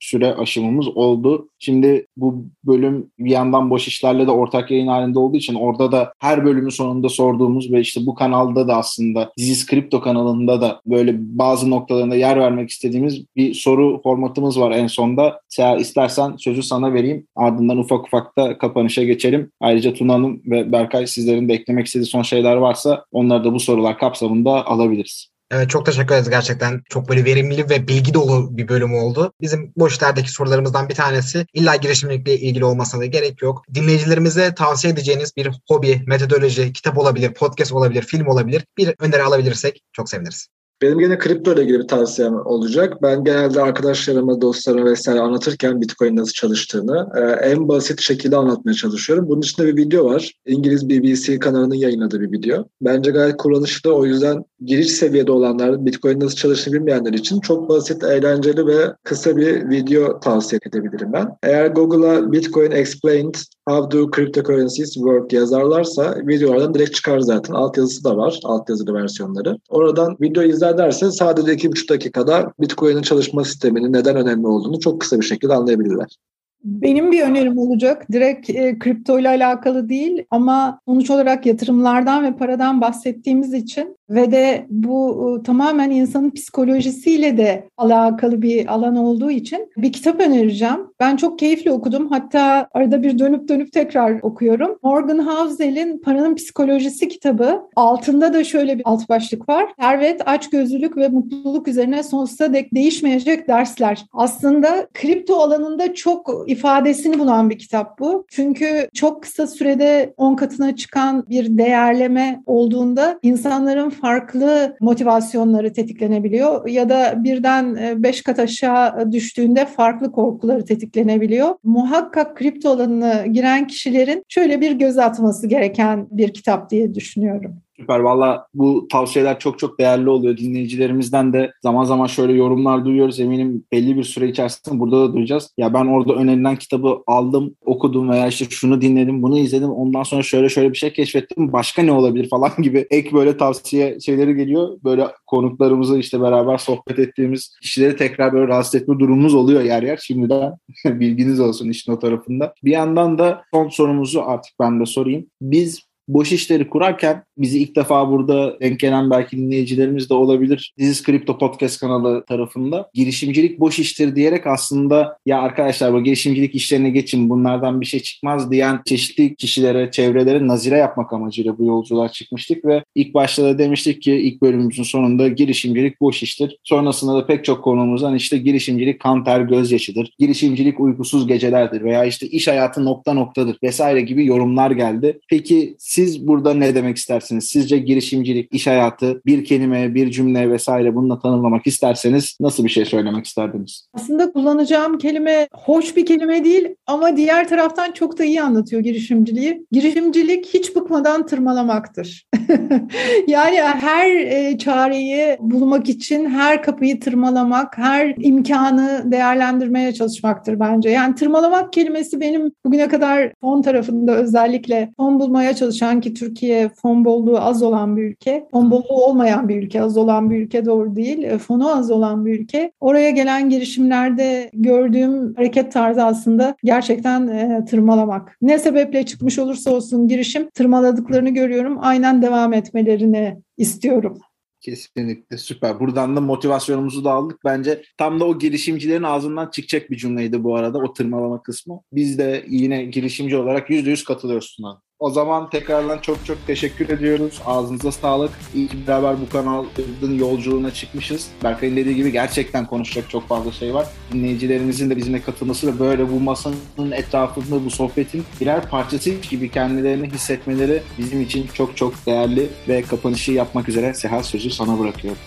süre aşımımız oldu. Şimdi bu bölüm bir yandan boş işlerle de ortak yayın halinde olduğu için orada da her bölümün sonunda sorduğumuz ve işte bu kanalda da aslında Dizis Kripto kanalında da böyle bazı noktalarında yer vermek istediğimiz bir soru formatımız var en sonda. Seha istersen sözü sana vereyim. Ardından ufak ufak da kapanışa geçelim. Ayrıca Tuna Hanım ve Berkay sizlerin de eklemek istediği son şeyler varsa onları da bu sorular kapsamında alabiliriz. Evet, çok teşekkür ederiz gerçekten. Çok böyle verimli ve bilgi dolu bir bölüm oldu. Bizim boşlardaki sorularımızdan bir tanesi illa girişimcilikle ilgili olmasına da gerek yok. Dinleyicilerimize tavsiye edeceğiniz bir hobi, metodoloji, kitap olabilir, podcast olabilir, film olabilir. Bir öneri alabilirsek çok seviniriz. Benim gene kripto ile ilgili bir tavsiyem olacak. Ben genelde arkadaşlarıma, dostlarıma vesaire anlatırken Bitcoin nasıl çalıştığını e, en basit şekilde anlatmaya çalışıyorum. Bunun içinde bir video var. İngiliz BBC kanalının yayınladığı bir video. Bence gayet kullanışlı. O yüzden giriş seviyede olanlar, Bitcoin nasıl çalıştığını bilmeyenler için çok basit, eğlenceli ve kısa bir video tavsiye edebilirim ben. Eğer Google'a Bitcoin Explained How Do Cryptocurrencies Work yazarlarsa videolardan direkt çıkar zaten. Alt yazısı da var, alt yazılı versiyonları. Oradan video izler ederse sadece 2,5 dakikada Bitcoin'in çalışma sisteminin neden önemli olduğunu çok kısa bir şekilde anlayabilirler. Benim bir önerim olacak. Direkt e, kripto ile alakalı değil ama sonuç olarak yatırımlardan ve paradan bahsettiğimiz için ve de bu e, tamamen insanın psikolojisiyle de alakalı bir alan olduğu için bir kitap önereceğim. Ben çok keyifli okudum. Hatta arada bir dönüp dönüp tekrar okuyorum. Morgan Housel'in Paranın Psikolojisi kitabı. Altında da şöyle bir alt başlık var. Servet, açgözlülük ve mutluluk üzerine sonsuza dek değişmeyecek dersler. Aslında kripto alanında çok ifadesini bulan bir kitap bu. Çünkü çok kısa sürede 10 katına çıkan bir değerleme olduğunda insanların farklı motivasyonları tetiklenebiliyor ya da birden 5 e, kat aşağı düştüğünde farklı korkuları tetiklenebiliyor. Muhakkak kripto alanına giren kişilerin şöyle bir göz atması gereken bir kitap diye düşünüyorum. Süper. Valla bu tavsiyeler çok çok değerli oluyor. Dinleyicilerimizden de zaman zaman şöyle yorumlar duyuyoruz. Eminim belli bir süre içerisinde burada da duyacağız. Ya ben orada önerilen kitabı aldım, okudum veya işte şunu dinledim, bunu izledim. Ondan sonra şöyle şöyle bir şey keşfettim. Başka ne olabilir falan gibi ek böyle tavsiye şeyleri geliyor. Böyle konuklarımızı işte beraber sohbet ettiğimiz kişileri tekrar böyle rahatsız etme durumumuz oluyor yer yer. Şimdiden bilginiz olsun işin o tarafında. Bir yandan da son sorumuzu artık ben de sorayım. Biz boş işleri kurarken bizi ilk defa burada denk gelen belki dinleyicilerimiz de olabilir. Diziz Kripto Podcast kanalı tarafında girişimcilik boş iştir diyerek aslında ya arkadaşlar bu girişimcilik işlerine geçin bunlardan bir şey çıkmaz diyen çeşitli kişilere, çevrelere nazire yapmak amacıyla bu yolculuğa çıkmıştık ve ilk başta da demiştik ki ilk bölümümüzün sonunda girişimcilik boş iştir. Sonrasında da pek çok konumuzdan işte girişimcilik kan ter gözyaşıdır. Girişimcilik uykusuz gecelerdir veya işte iş hayatı nokta noktadır vesaire gibi yorumlar geldi. Peki siz burada ne demek istersiniz? Sizce girişimcilik, iş hayatı bir kelime, bir cümle vesaire bununla tanımlamak isterseniz nasıl bir şey söylemek isterdiniz? Aslında kullanacağım kelime hoş bir kelime değil ama diğer taraftan çok da iyi anlatıyor girişimciliği. Girişimcilik hiç bıkmadan tırmalamaktır. yani her e, çareyi bulmak için her kapıyı tırmalamak, her imkanı değerlendirmeye çalışmaktır bence. Yani tırmalamak kelimesi benim bugüne kadar fon tarafında özellikle fon bulmaya çalışan ki Türkiye fon bolluğu az olan bir ülke, fon bolluğu olmayan bir ülke, az olan bir ülke doğru değil, e, fonu az olan bir ülke. Oraya gelen girişimlerde gördüğüm hareket tarzı aslında gerçekten e, tırmalamak. Ne sebeple çıkmış olursa olsun girişim tırmaladıklarını görüyorum. Aynen devam etmelerini istiyorum. Kesinlikle süper. Buradan da motivasyonumuzu da aldık. Bence tam da o girişimcilerin ağzından çıkacak bir cümleydi bu arada o tırmalama kısmı. Biz de yine girişimci olarak %100 katılıyoruz Tuna. O zaman tekrardan çok çok teşekkür ediyoruz. Ağzınıza sağlık. İyi ki beraber bu kanalın yolculuğuna çıkmışız. Berkay'ın dediği gibi gerçekten konuşacak çok fazla şey var. Dinleyicilerimizin de bizimle katılması ve böyle bu masanın etrafında bu sohbetin birer parçası gibi kendilerini hissetmeleri bizim için çok çok değerli ve kapanışı yapmak üzere Seha sözü sana bırakıyorum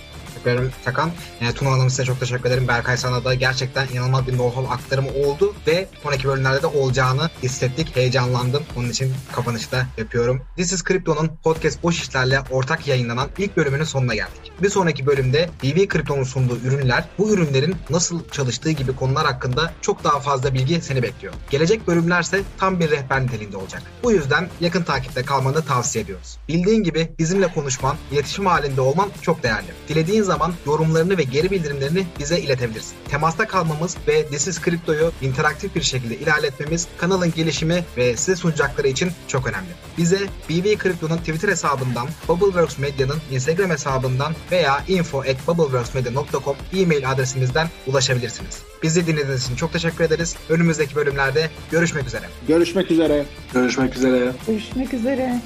ederim Takan. E, Tuna Hanım size çok teşekkür ederim. Berkay sana da gerçekten inanılmaz bir know-how aktarımı oldu ve sonraki bölümlerde de olacağını hissettik. Heyecanlandım. Onun için kapanışı da yapıyorum. This is Crypto'nun podcast boş işlerle ortak yayınlanan ilk bölümünün sonuna geldik. Bir sonraki bölümde BB Crypto'nun sunduğu ürünler, bu ürünlerin nasıl çalıştığı gibi konular hakkında çok daha fazla bilgi seni bekliyor. Gelecek bölümlerse tam bir rehber niteliğinde olacak. Bu yüzden yakın takipte kalmanı tavsiye ediyoruz. Bildiğin gibi bizimle konuşman, iletişim halinde olman çok değerli. Dilediğin zaman zaman yorumlarını ve geri bildirimlerini bize iletebilirsin. Temasta kalmamız ve This is Crypto'yu interaktif bir şekilde ilerletmemiz kanalın gelişimi ve size sunacakları için çok önemli. Bize BB Crypto'nun Twitter hesabından, Bubbleworks Medya'nın Instagram hesabından veya info at bubbleworksmedia.com e-mail adresimizden ulaşabilirsiniz. Bizi dinlediğiniz için çok teşekkür ederiz. Önümüzdeki bölümlerde görüşmek üzere. Görüşmek üzere. Görüşmek üzere. Görüşmek üzere.